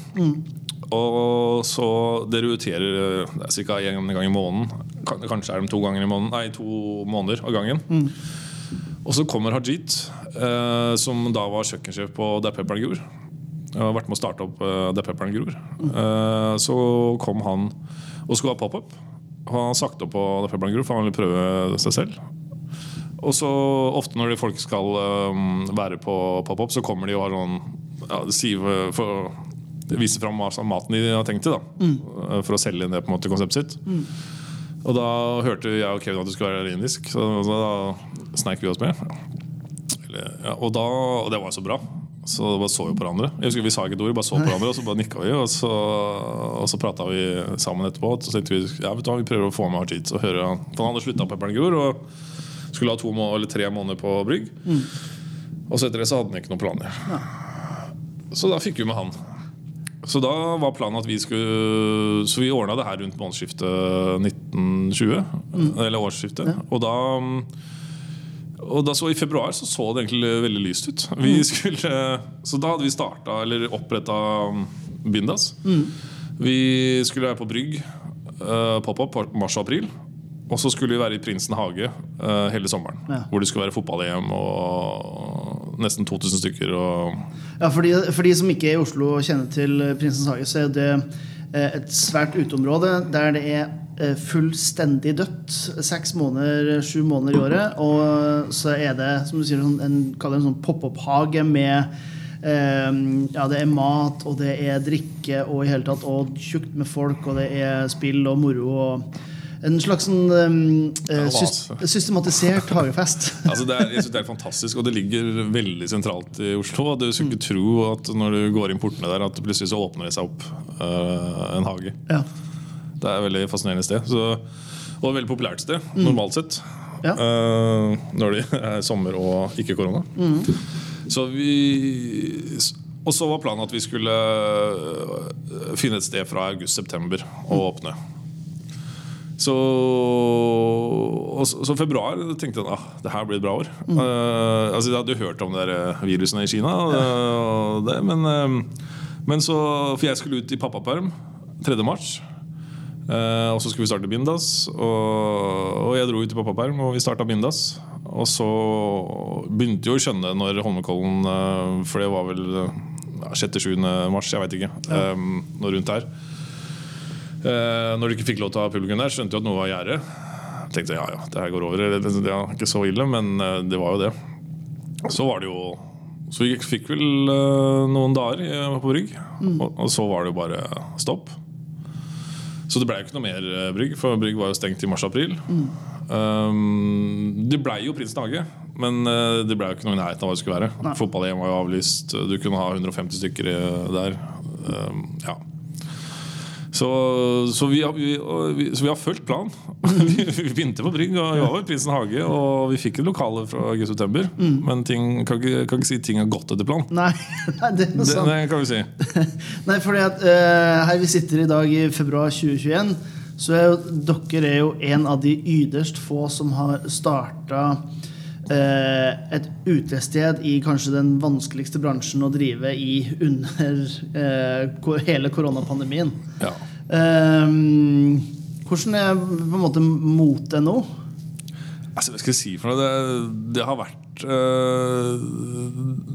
Og så det roterer eh, ca. én gang i måneden. Kanskje er de to ganger i måneden Nei, to måneder av gangen. Og så kommer Hajit, eh, som da var kjøkkensjef på Da Pepperen gror. Jeg har vært med å starte opp eh, Der Pepperen gror. Eh, så kom han og skulle ha pop-up. Han sakte opp på Da Pepperen gror, for han ville prøve seg selv. Og så ofte når de folk skal um, være på pop-up, så kommer de og har sånn ja, sive for Viser fram maten de har tenkt til. da Mm. For å selge inn det på en måte konseptet sitt. Og da hørte jeg og Kevin at det skulle være indisk, så da sneik vi oss med. Ja, og, da, og det var så bra. Så bare så vi på hverandre. Jeg husker Vi sa ikke et ord, bare så på hverandre, og så bare nikka vi. Og så, og så prata vi sammen etterpå. Og så tenkte vi ja, vet du hva, vi prøver å få med Hartit. For han hadde slutta på Pepper'n Gror og skulle ha to må eller tre måneder på Brygg. Og så etter det så hadde han ikke noen planer. Så da fikk vi med han. Så da var planen at vi skulle Så vi ordna det her rundt månedsskiftet 1920. Eller årsskiftet. Og da og da så I februar så, så det egentlig veldig lyst ut. Vi skulle, så da hadde vi starta, eller oppretta Bindas. Vi skulle være på Brygg, uh, pop-up, mars og april. Og så skulle vi være i Prinsen hage uh, hele sommeren. Ja. Hvor det skulle være fotball-EM og nesten 2000 stykker. Ja, for de, for de som ikke er i Oslo og kjenner til Prinsens hage, så er det eh, et svært uteområde der det er eh, fullstendig dødt seks måneder, sju måneder i året. Og så er det som du sier, sånn, en, en sånn pop-up-hage med eh, ja, det er mat, og det er drikke og i hele tatt Og tjukt med folk, og det er spill og moro. og en slags sånn, eh, altså. systematisert hagefest. Altså det, er, jeg synes det er fantastisk, og det ligger veldig sentralt i Oslo. Du skulle ikke tro at når du går inn portene der, at plutselig så åpner det seg opp uh, en hage. Ja. Det er et veldig fascinerende sted. Så, og et veldig populært sted, normalt sett. Ja. Uh, når det er sommer og ikke korona. Så vi Og så var planen at vi skulle øh, finne et sted fra august-september og åpne. Så, og så, så februar tenkte jeg ah, det her blir et bra år. Eh, altså Jeg hadde hørt om de eh, virusene i Kina, ja. og det, men, eh, men så For jeg skulle ut i pappaperm 3. mars. Eh, og så skulle vi starte Bindas. Og, jeg dro ut i papperm, og vi starta Bindas. Og så begynte jo å skjønne når Holmenkollen eh, For det var vel ja, 6.-7. mars, jeg veit ikke. Ja. noe rundt her. Eh, når du ikke fikk lov til å ha publikum der, skjønte jeg at noe var gjære. Tenkte ja, ja, det her går over. Det, er ikke så ille, men eh, det var jo det. Så var det jo Så vi fikk vel eh, noen dager eh, på Brygg, og, og så var det jo bare stopp. Så det ble jo ikke noe mer eh, Brygg, for Brygg var jo stengt i mars-april. Um, det blei jo Prinsen hage, men eh, det blei jo ikke noe i nærheten av hva det skulle være. Fotball-EM var jo avlyst, du kunne ha 150 stykker eh, der. Um, ja så, så, vi har, vi, vi, så vi har fulgt planen. vi, vi begynte på Brygg, og vi var i Prinsen hage. Og vi fikk et lokale fra august september. Men ting, kan, ikke, kan ikke si ting har gått etter planen. Nei, det er Det, sant. det kan vi si. Nei, fordi at uh, her vi sitter i dag i februar 2021, så er jo dere er jo en av de yderst få som har starta et utested i kanskje den vanskeligste bransjen å drive i under eh, hele koronapandemien. Ja. Eh, hvordan er på en måte motet nå? Altså, hva skal jeg si for noe? Det, det har vært øh,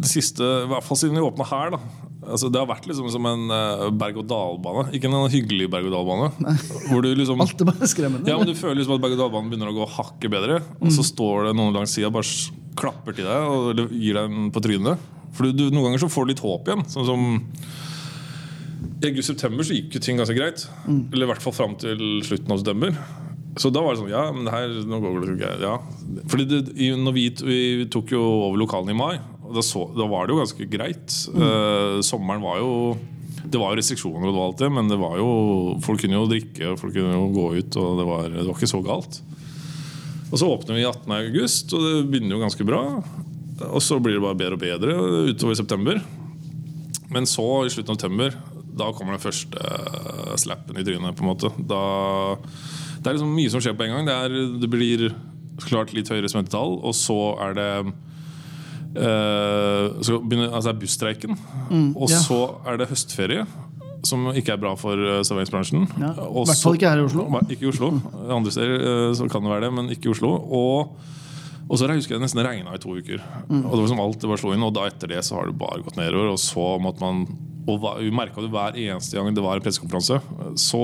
det siste I hvert fall siden vi åpna her. da altså, Det har vært liksom som en uh, berg-og-dal-bane. Ikke en hyggelig berg-og-dal-bane. Liksom Alt er bare skremmende. Ja, men Du føler liksom at berg-og-dal-banen begynner å gå hakket bedre. Og så står det noen langs sida bare klapper til deg og eller gir deg en på trynet. For du, du, Noen ganger så får du litt håp igjen. Sånn som I august-september så gikk jo ting ganske greit. Eller i hvert fall fram til slutten av september. Så da var det sånn Ja, men det her nå går det greit. Ja. Fordi det, i, når vi, vi tok jo over lokalene i mai, da, så, da var det jo ganske greit. Eh, sommeren var jo Det var jo restriksjoner og det var alt det, men det var jo folk kunne jo drikke og folk kunne jo gå ut. Og det var, det var ikke så galt. Og så åpner vi 18. august, og det begynner jo ganske bra. Og så blir det bare bedre og bedre utover i september. Men så, i slutten av september, da kommer den første eh, slappen i trynet. på en måte da, Det er liksom mye som skjer på en gang. Det, er, det blir klart litt høyere smittetall, og så er det så begynner, altså er busstreiken. og ja. så er det høstferie. Som ikke er bra for eh, serveringsbransjen. Ja, i hvert fall ikke her i Oslo. Ikke i Oslo. Andre steder eh, så kan det være det, men ikke i Oslo. Og, og så husker jeg nesten regna i to uker. Og det var som alt det var slo inn Og da etter det så har det bare gått nedover. Og så måtte man Og vi merka det hver eneste gang det var en pressekonferanse. Så,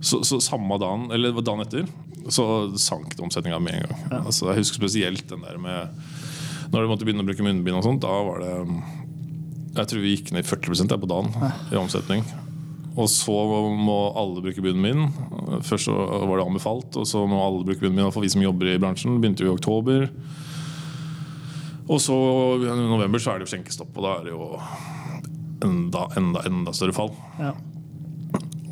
så, så samme dagen, eller dagen etter, så sank det omsetninga med en gang. Altså, jeg husker spesielt den der med Når du måtte begynne å bruke munnbind og sånt, da var det Jeg tror vi gikk ned 40% der på dagen i omsetning. Og så må alle bruke munnbind. Først så var det anbefalt, og så må alle bruke munnbind. For vi som jobber i bransjen. Begynte jo i oktober. Og så i november så er det jo skjenkestopp, og da er det jo enda, enda, enda større fall. Ja.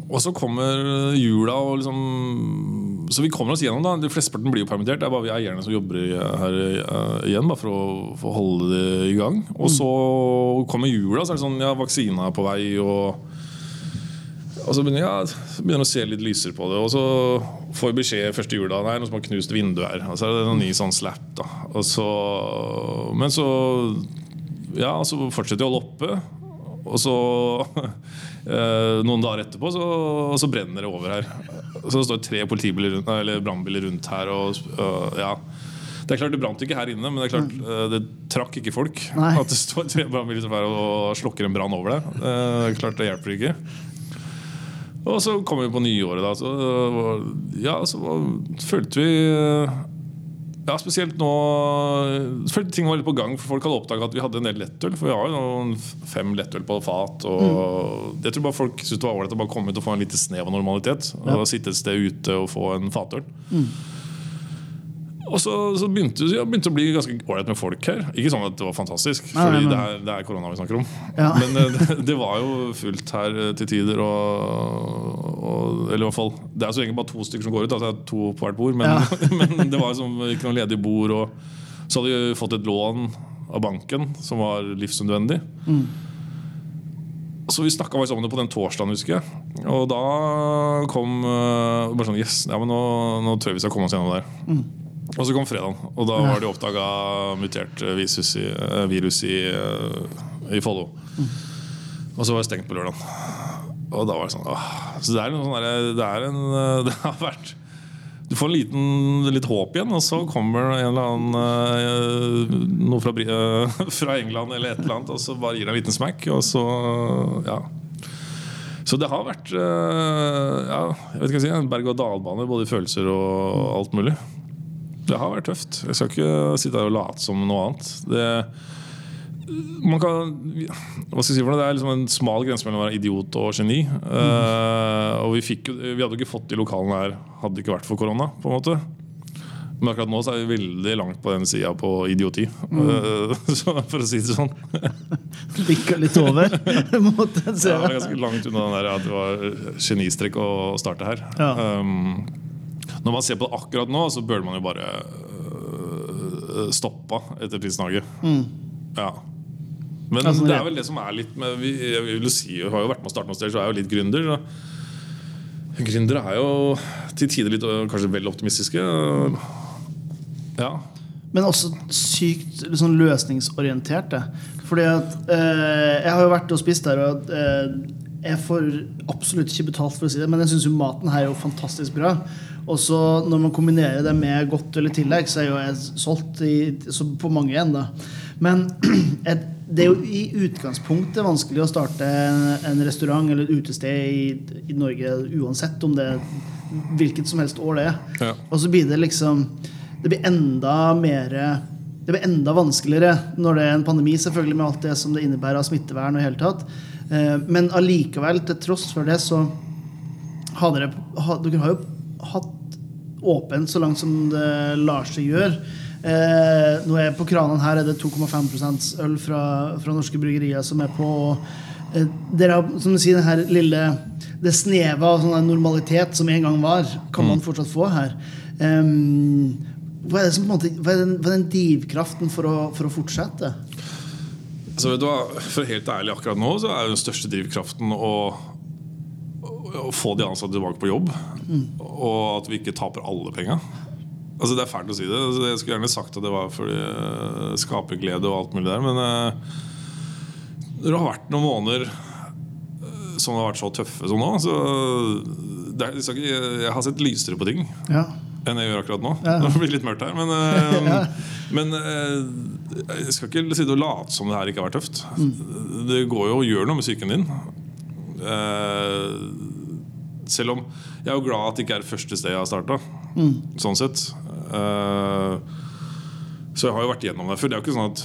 Og så kommer jula og liksom Så vi kommer oss gjennom, da. De Flesteparten blir jo permittert. Det er bare vi eierne som jobber her eh, igjen, bare for å, for holde det i gang. Og så kommer jula, så er det sånn Ja, vaksina er på vei, og og så begynner jeg begynner å se litt lysere på det. Og så får jeg beskjed første jula Nei, noen som har knust vinduet her. Og så er det en ny sånn slap. da så, Men så Ja, så fortsetter jeg å holde oppe. Og så eh, Noen dager etterpå så, så brenner det over her. Så det står tre politibiler rundt, eller brannbiler rundt her. Og, ja det er klart det brant ikke her inne, men det er klart øh, det trakk ikke folk. Nei. At det står tre brannbiler som er og slukker en brann over deg. Eh, Det er klart det hjelper ikke. Og så kom vi på nyåret, da. Så, ja, så følte vi Ja, spesielt nå Følte ting var litt på gang, for folk hadde oppdaga at vi hadde en del lettøl. For vi har jo noen fem lettøl på fat. Og Jeg tror bare folk syntes det var ålreit å bare komme ut og få en lite snev av normalitet. Og Sitte et sted ute og få en fatøl. Og så, så begynte det ja, å bli ganske ålreit med folk her. Ikke sånn at det var fantastisk, nei, det det er korona vi snakker om. Ja. Men eh, det, det var jo fullt her eh, til tider. Og, og, eller i hvert fall Det er så egentlig bare to stykker som går ut. Altså to på hvert bord. Men, men det var liksom ikke noe ledig bord. Og så hadde vi fått et lån av banken som var livsnødvendig. Så vi snakka om det på den torsdagen, husker jeg. Og da kom uh, bare sånn Yes, ja, men nå, nå jeg vi skal komme oss gjennom det her. Og så kom fredagen, og da var det oppdaga mutert virus i, eh, virus i, eh, i Follo. Og så var det stengt på lørdag. Og da var det sånn åh. Så det er, noe sånn der, det er en eh, Det har vært Du får en liten, litt håp igjen, og så kommer en eller annen eh, noe fra, eh, fra England eller et eller annet, og så bare gir det en liten smack, og så Ja. Så det har vært eh, ja, jeg vet ikke hva jeg si, en berg-og-dal-bane, både i følelser og alt mulig. Det har vært tøft. Jeg skal ikke sitte her og late som noe annet. Det, man kan, hva skal jeg si for noe? Det er liksom en smal grense mellom å være idiot og geni. Eh, og vi, fikk, vi hadde ikke fått de lokalene her hadde det ikke vært for korona. på en måte Men akkurat nå så er vi veldig langt på den sida på idioti. mm. for å si det sånn. Bikka litt over. jeg Så Ja, ganske langt unna den der at det var genistrekk å starte her. Ja. Um, når man ser på det akkurat nå, så bør man jo bare øh, stoppe etter Prisen-Norge. Ja. Men Mm. Altså, det er vel det som er litt med vi, Jeg vil si, jeg har jo vært med å starte noe sted, så er jeg jo litt gründer. Så. Gründere er jo til tider litt øh, kanskje vel optimistiske. Ja. Men også sykt liksom, løsningsorienterte. Fordi at eh, Jeg har jo vært og spist der, og eh, jeg får absolutt ikke betalt for å si det, men jeg syns jo maten her er jo fantastisk bra. Og så når man kombinerer det med godt eller tillegg, så er jo jeg solgt i, så på mange igjen, da. Men et, det er jo i utgangspunktet vanskelig å starte en, restaurant eller et utested i, i Norge uansett om det hvilket som helst år det er. Ja. Og så blir det liksom Det blir enda mer Det blir enda vanskeligere når det er en pandemi, selvfølgelig med alt det som det innebærer av smittevern. og i hele tatt. Eh, Men allikevel, til tross for det, så har dere, dere har jo hatt åpent så langt som det lar seg gjøre. Eh, nå er På kranene her er det 2,5% øl fra, fra norske bryggerier som er på. og eh, dere har, som du sier, den her lille Det snevet av sånn normalitet som en gang var, kan man fortsatt få her. Eh, hva er det som på en måte Hva er den, hva er den drivkraften for å, for å fortsette? Altså, For helt ærlig akkurat nå så er den største drivkraften å, å få de ansatte tilbake på jobb. Og at vi ikke taper alle penga. Altså Det er fælt å si det. Altså, Jeg skulle gjerne sagt at det var fordi uh, skaperglede og alt mulig der, men eh, det har vært noen måneder eh, som har vært så tøffe som nå. Så det jeg, har sett lysere på ting Ja. enn jeg gjør akkurat nå. Ja. Det blir litt mørkt her. Men, eh, men eh, jeg skal ikke sitte og late som det her ikke har vært tøft. Det går jo å gjøre noe med psyken din. Eh, selv om jeg er jo glad at det ikke er det første stedet jeg har starta. Sånn sett. Eh, så jeg har jo vært gjennom det før. Det er jo ikke sånn at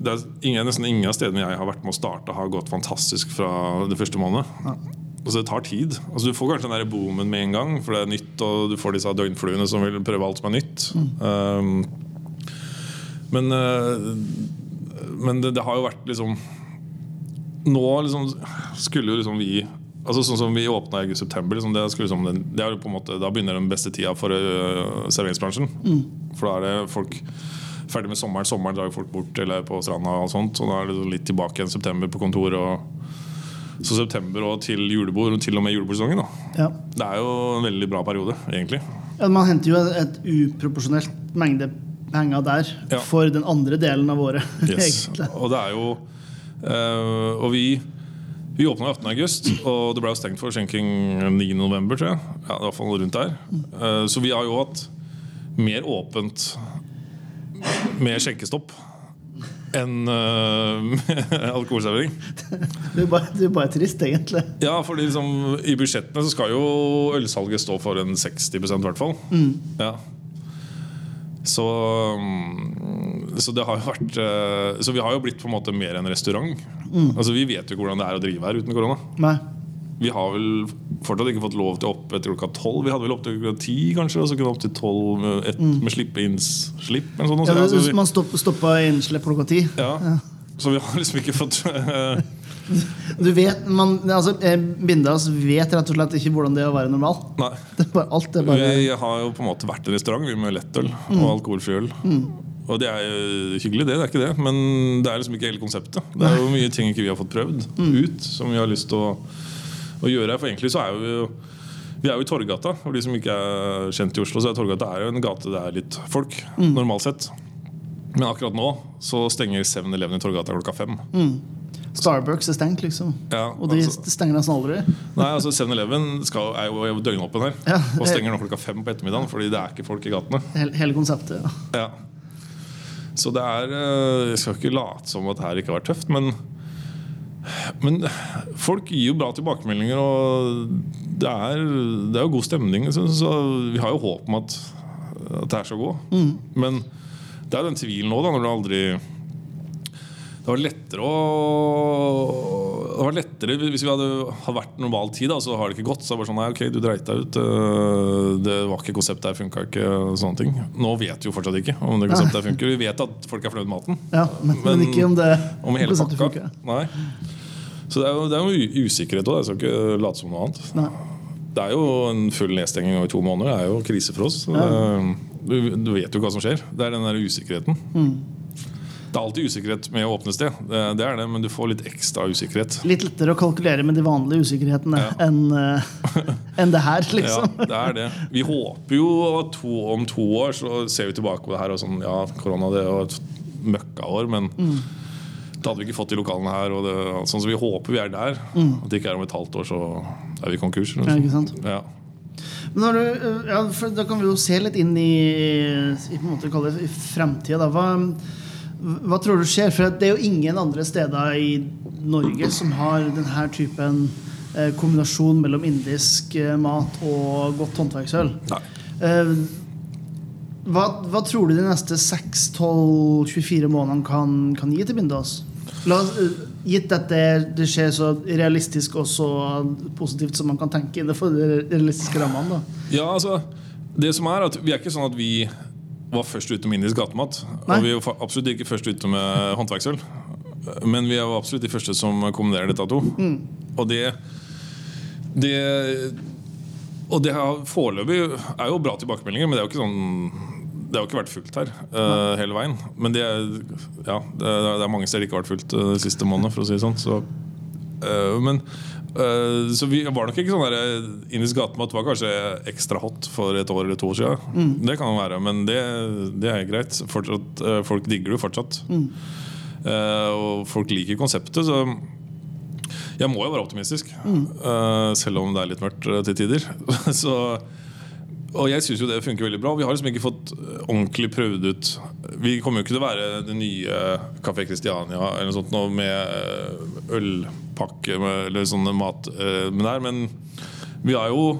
det er ingen, nesten ingen av stedene jeg har vært med å starte, har gått fantastisk fra det første måned. Ja. Altså Det tar tid. Altså Du får kanskje den der boomen med en gang, for det er nytt, og du får disse døgnfluene som vil prøve alt som er nytt. Um, Men, uh, men det, det har jo vært liksom Nå liksom skulle jo liksom vi Altså Sånn som vi åpna i september, liksom, det, liksom, det er på en måte, da begynner den beste tida for uh, serveringsbransjen. For da er det folk ferdig med sommeren. Sommeren drar folk bort eller på stranda. og sånt Og da er det liksom litt tilbake igjen september på kontor. Og, så september og til julebord, og til og med julebordsesongen. Ja. Det er jo en veldig bra periode, egentlig. Ja, Man henter jo et uproporsjonelt mengde penger der Ja. for den andre delen av året. Yes. Og det er jo øh, Og vi vi åpna 18. august, og det ble stengt for skjenking 9. november, tror jeg. Ja, i hvert fall rundt der. Eh, så vi har jo hatt mer åpent med skjenkestopp enn uh, alkoholservering. Det er bare, det er bare trist, egentlig. Ja, fordi liksom, I budsjettene så skal jo ølsalget stå for en 60% i hvert fall. Ja. Så, mm, så det har jo vært eh, Så vi har jo blitt på en måte mer en restaurant. Altså Vi vet jo ikke hvordan det er å drive her uten korona. Nei. Vi har vel fortsatt ikke fått lov til opp etter klokka tolv. Vi hadde vel opp til klokka ti, kanskje, og så kunne opp til tolv med, mm. med slippe-inn-slipp. sånn, Ja, altså, man stopp, stoppa innslipp klokka ti. ja. Så vi har liksom ikke fått eh, Du vet, man, altså, eh, Bindas vet rett og slett ikke hvordan det er å være normal. Nei. Det bare, alt bare Vi har jo på en måte vært en restaurant vi, med lettøl og alkoholfri øl. Og det er jo hyggelig, det, det er ikke det. Men det er liksom ikke hele konseptet. Det er jo mye ting ikke vi har fått prøvd ut, som vi har lyst til å, å gjøre. For egentlig så er vi jo vi er jo i Torgata. For de som ikke er kjent i Oslo, så er Torgata er jo en gate det er litt folk. Normalt sett. Men akkurat nå så stenger 7-Eleven i Torgata klokka fem. Starbucks er stengt, liksom. Ja, Og de altså- stenger nesten aldri. Nei, altså 7-Eleven skal- er jo døgnåpen her. Ja. Og stenger nå klokka fem på ettermiddagen fordi det er ikke folk i gatene. Hele, konseptet. Ja. Ja. Så det er eh, Jeg skal ikke late som at det her ikke har vært tøft, men men folk gir jo bra tilbakemeldinger, og det er, det er jo god stemning. Så, så vi har jo håp om at, at det her skal gå. Men det er den tvilen da, når du aldri Det var lettere å Det var lettere Hvis vi hadde, hadde vært normal tid, da, så har det ikke gått. Så det bare sånn, nei, ok, du dreit deg ut. øh, Det var ikke konseptet her, funka ikke. Sånne ting. Nå vet vi jo fortsatt ikke om det konseptet her funker. Vi vet at folk er fornøyd med maten. Ja, men, men, ikke om det Om hele konseptet pakka. funker. Nei. Så det er jo, det er jo usikkerhet òg. Jeg skal ikke late som noe annet. Nei. Det er jo en full nedstenging over to måneder. Det er jo krise for oss. Ja. det, du, du vet jo hva som skjer. Det er den der usikkerheten. Det er alltid usikkerhet med å åpne sted, det, det er det, men du får litt ekstra usikkerhet. Litt lettere å kalkulere med de vanlige usikkerhetene Ja. enn uh, en det her, Ja, liksom. det er det. Vi håper jo at to, om to år så ser vi tilbake på det her og sånn Ja, korona det var et møkkaår, men det hadde vi ikke fått i lokalene her. Det, sånn, som vi håper vi er der. At det ikke er om et halvt år, så er vi konkurs. Ja, ikke sant? Ja. Men du, eh, ja, da kan vi jo se litt inn i, i på en måte kalle det framtida. Hva, hva tror du skjer? For det er jo ingen andre steder i Norge som har denne typen eh, kombinasjon mellom indisk eh, mat og godt håndverksøl. Hva, hva tror du de neste 6-12-24 månedene kan, kan gi til Bindås? La oss, gitt at det, det skjer så realistisk og så positivt som man kan tenke innenfor de realistiske rammene. Ja, altså Det som er at Vi er ikke sånn at vi var først ute med indisk gatemat. Nei. Og vi var absolutt ikke først ute med håndverksøl. Men vi er absolutt de første som kombinerer dette to. Og det Det Og det her foreløpig er jo bra tilbakemeldinger, men det er jo ikke sånn det har jo ikke vært fullt her uh, hele veien. Men det, er- ja, det, er- det er mange steder det ikke har vært fullt uh, de siste månedene. For å si det sånn Så uh, men Så vi var nok ikke sånn der Indisk gatemat var kanskje ekstra hot for et år eller to år siden. Det kan være, men det, det er greit. Fortsatt, folk digger det jo fortsatt. Eh, og folk liker konseptet, så jeg må jo være optimistisk. Eh, selv om det er litt mørkt til tider. så og jeg syns jo det funker veldig bra. Vi har liksom ikke fått eh, ordentlig prøvd ut Vi kommer jo ikke til å være det nye Kafé Christiania eller noe sånt noe med eh, ølpakke med, eller sånne mat eh, med der, men vi har jo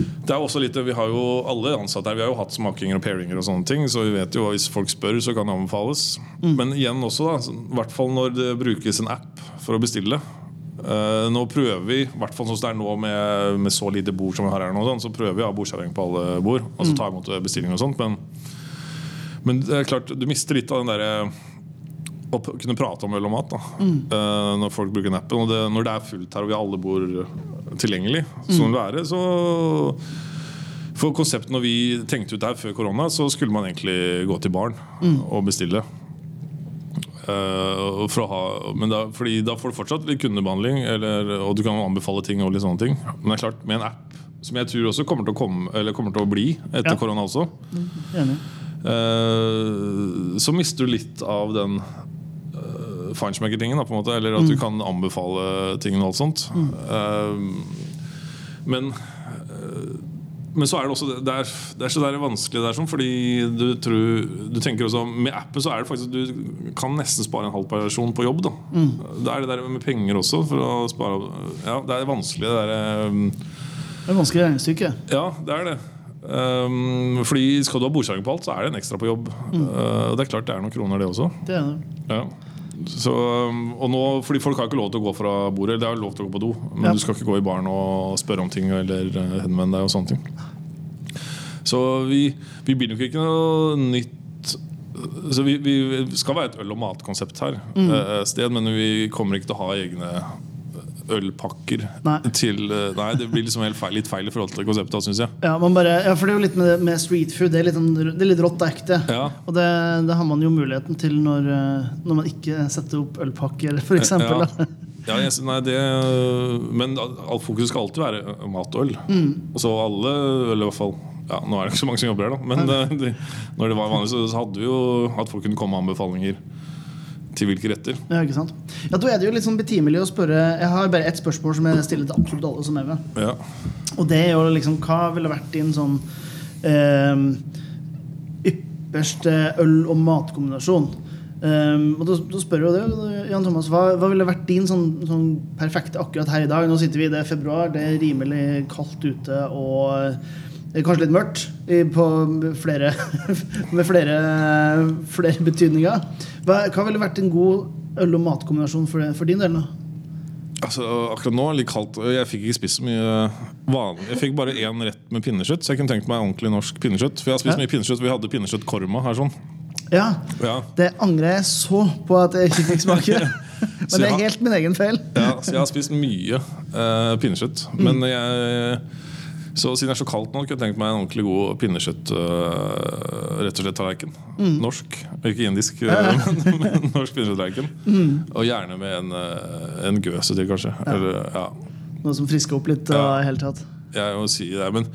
det er også litt, Vi har jo alle ansatte her Vi har jo hatt smakinger og pairinger, og sånne ting så vi vet jo hvis folk spør, så kan det anbefales. Men igjen også, da, i hvert fall når det brukes en app for å bestille. Eh, nå prøver vi, i hvert fall sånn som det er nå med, med så lite bord som vi har her nå, sånn, så prøver vi å ha bordservering på alle bord. Altså ta imot bestillinger og sånt Men Men det er klart, du mister litt av den derre å kunne prate om øl og mat da eh, når folk bruker nappen. appen. Og det, når det er fullt her og vi alle bor tilgjengelig, som det være, så For konseptet når vi tenkte ut det her før korona, så skulle man egentlig gå til baren og bestille. Å ha, men da, fordi da får du fortsatt litt kundebehandling, eller, og du kan anbefale ting. og litt sånne ting Men det er klart, med en app som jeg tror også kommer til å, komme, eller kommer til å bli etter Ja. korona også. Eh, så mister du litt av den uh, feinschmecker-tingen. Eller at du kan anbefale ting og alt sånt. Eh, men eh, men så er det også det er, det er så der vanskelig det er sånn, fordi du tror Du tenker også Med appen så er det faktisk du kan nesten spare en halv person på jobb. da Det er det der med penger også. For å spare Ja, det er vanskelig, det er um, Det er vanskelig regnestykke. ja, det er det. Um, fordi Skal du ha bordservering på alt, så er det en ekstra på jobb. Uh, og det er klart det er noen kroner, det også. Det er det. Ja. Så, og nå, fordi Folk har ikke lov til å gå fra bordet. Det er lov til å gå på do, men Ja. du skal ikke gå i baren og spørre om ting eller henvende deg. og sånne ting Så vi, vi blir nok ikke noe nytt så vi, vi skal være et øl- og matkonsept her, mm. sted, men vi kommer ikke til å ha egne ølpakker. Nei. Til, eh, nei, Det blir liksom helt feil, litt feil i forhold til konseptet, syns jeg. Ja, man bare, ja, for det er jo litt med, med street food. Det er litt, sånn- det er litt rått og ekte. Ja. Og det, det har man jo muligheten til når, eh, når man ikke setter opp ølpakker, f.eks. Ja. Jeg, nei, det, men alt fokus skal alltid være mat og øl. Mm. Og så alle øl, i hvert fall. Ja, nå er det ikke så mange som jobber her, da. Men det, de, når det var vanlig, så hadde vi jo at folk kunne komme med anbefalinger til hvilke retter. Ja, ikke sant? Ja, Da er det jo litt sånn betimelig å spørre Jeg har bare ett spørsmål som jeg stiller til absolutt alle som er med. Ja. Og det er jo liksom Hva ville vært din sånn eh, ypperste øl- og matkombinasjon? Um, og da, da spør jo det, Jan Thomas, hva, hva ville vært din sånn, sånn perfekte akkurat her i dag? Nå sitter vi, i det februar, det er rimelig kaldt ute og kanskje litt mørkt på flere, med flere, flere betydninger. Hva, hva ville vært en god øl- og matkombinasjon for, for din del? Altså, akkurat nå litt kaldt. Jeg fikk ikke spist så mye vanlig. Jeg fikk bare én rett med pinnekjøtt, så jeg kunne tenkt meg ordentlig norsk pinnekjøtt. For jeg har spist Ja. mye pinnekjøtt, Vi hadde pinnekjøttkorma her sånn. Ja, Ja. Det angrer jeg så på at jeg ikke fikk smake. Men det er helt min egen feil. Ja, så jeg har spist mye uh, pinnekjøtt. Men jeg så siden det er så kaldt nå, kunne jeg tenkt meg en ordentlig god pinnekjøtt uh, Rett og slett tallerken. Norsk. Ikke indisk, eh, men, men norsk pinnekjøtttallerken. Og gjerne med en, eh, en gøse til, kanskje. Eller, ja. Noe som frisker opp litt. Ja. i hele tatt. Jeg må si det, men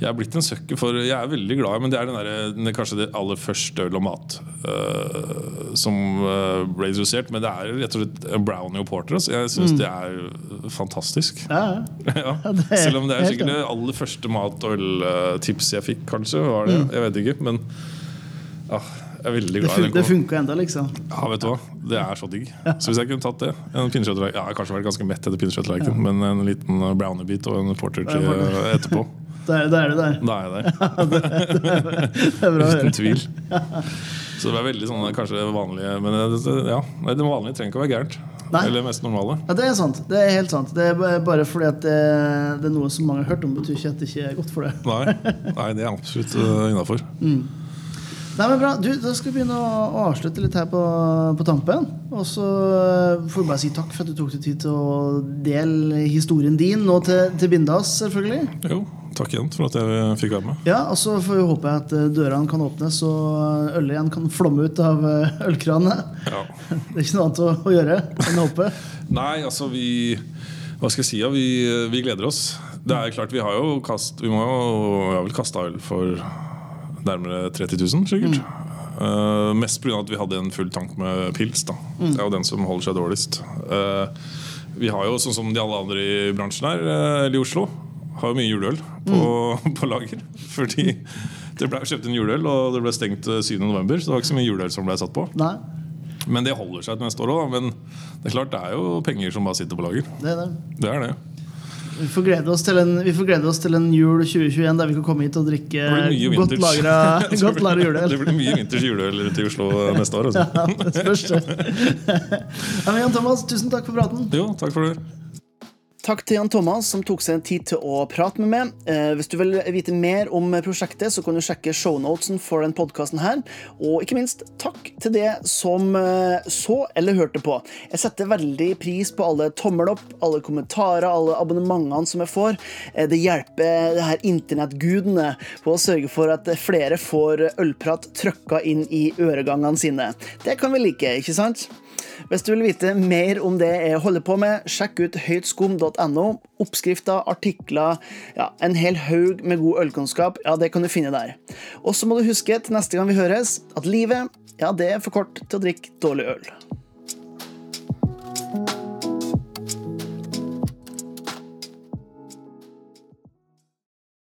jeg er blitt en søkker for Jeg er veldig glad i Men det er den der, den kanskje det aller første øl og mat uh, som uh, ble introdusert. Men det er rett og slett en brownie og porter. Altså. Jeg syns det er fantastisk. Ja, ja. Ja. det er Selv om det er sikkert det aller første mat- og øltipset jeg fikk, kanskje. Var det. Jeg vet ikke, men ja, jeg er veldig glad i den. det funka enda, liksom. Ja, vet du hva? Det er så digg. Så hvis jeg kunne tatt det en Ja, jeg har kanskje vært ganske mett etter pinnekjøtttallerken, men en liten brownie-bit og en porter til Ja, eh. Da er, da er du der. Da er jeg der. Det er bra Uten tvil. Så det er veldig sånn kanskje vanlige Men det, ja, det vanlige trenger ikke å være gærent. Nei. Eller mest normale. Ja, det er sant. Det er helt sant. Det er bare fordi at det, det er noe som mange har hørt om, betyr ikke at det ikke er godt for det. Nei, nei det er absolutt uh, innafor. Nei, men bra. Du, Da skal vi begynne å, avslutte litt her på, på tampen. Og så eh, får vi bare si takk for at du tok deg tid til å dele historien din, og til, til Bindas, selvfølgelig. Jo, takk igjen for at jeg fikk være med. Ja, og så får vi håpe at eh, dørene kan åpnes og ølet igjen kan flomme ut av eh, ølkranene. Ja. Det er ikke noe annet å, å gjøre enn å håpe. Nei, altså vi Hva skal jeg si? Ja, vi, vi gleder oss. Det er klart, vi har jo kast, Vi må jo har vel kasta øl for nærmere 30 000, sikkert. Eh, mest pga. at vi hadde en full tank med pils. da Det er jo den som holder seg dårligst. Uh, vi har jo, sånn som de alle andre i bransjen her, uh, eller i Oslo, har jo mye juleøl på, på lager. Fordi det ble kjøpt inn juleøl, og det ble stengt eh, 7. november, så det var ikke så mye juleøl som ble satt på. Nei, Men det holder seg til neste år òg. Men det er klart det er jo penger som bare sitter på lager. det er det. Det er det. Vi får til en, vi får glede oss til en jul 2021 der vi kan komme hit og drikke godt lagra godt lagra juleøl. Det blir mye vinters juleøl i Oslo neste år. Altså. Ja, det spørs. Ja, Jan Thomas, tusen takk for praten. Jo, takk for det. Takk til Jan Thomas som tok seg en tid til å prate med meg. Eh, hvis du vil vite mer om prosjektet, så kan du sjekke shownotesen for den podkasten. Og ikke minst, takk til det som eh, så eller hørte på. Jeg setter veldig pris på alle tommel opp, alle kommentarer, alle abonnementene som jeg får. Eh, det hjelper det her internettgudene på å sørge for at flere får ølprat trøkka inn i øregangene sine. Det kan vi like, ikke sant? Hvis du vil vite mer om det jeg holder på med, sjekk ut høytskum.no. Oppskrifter, artikler, ja, en hel haug med god ølkunnskap, ja, det kan du finne der. Og så må du huske til neste gang vi høres, at livet, ja, det er for kort til å drikke dårlig øl.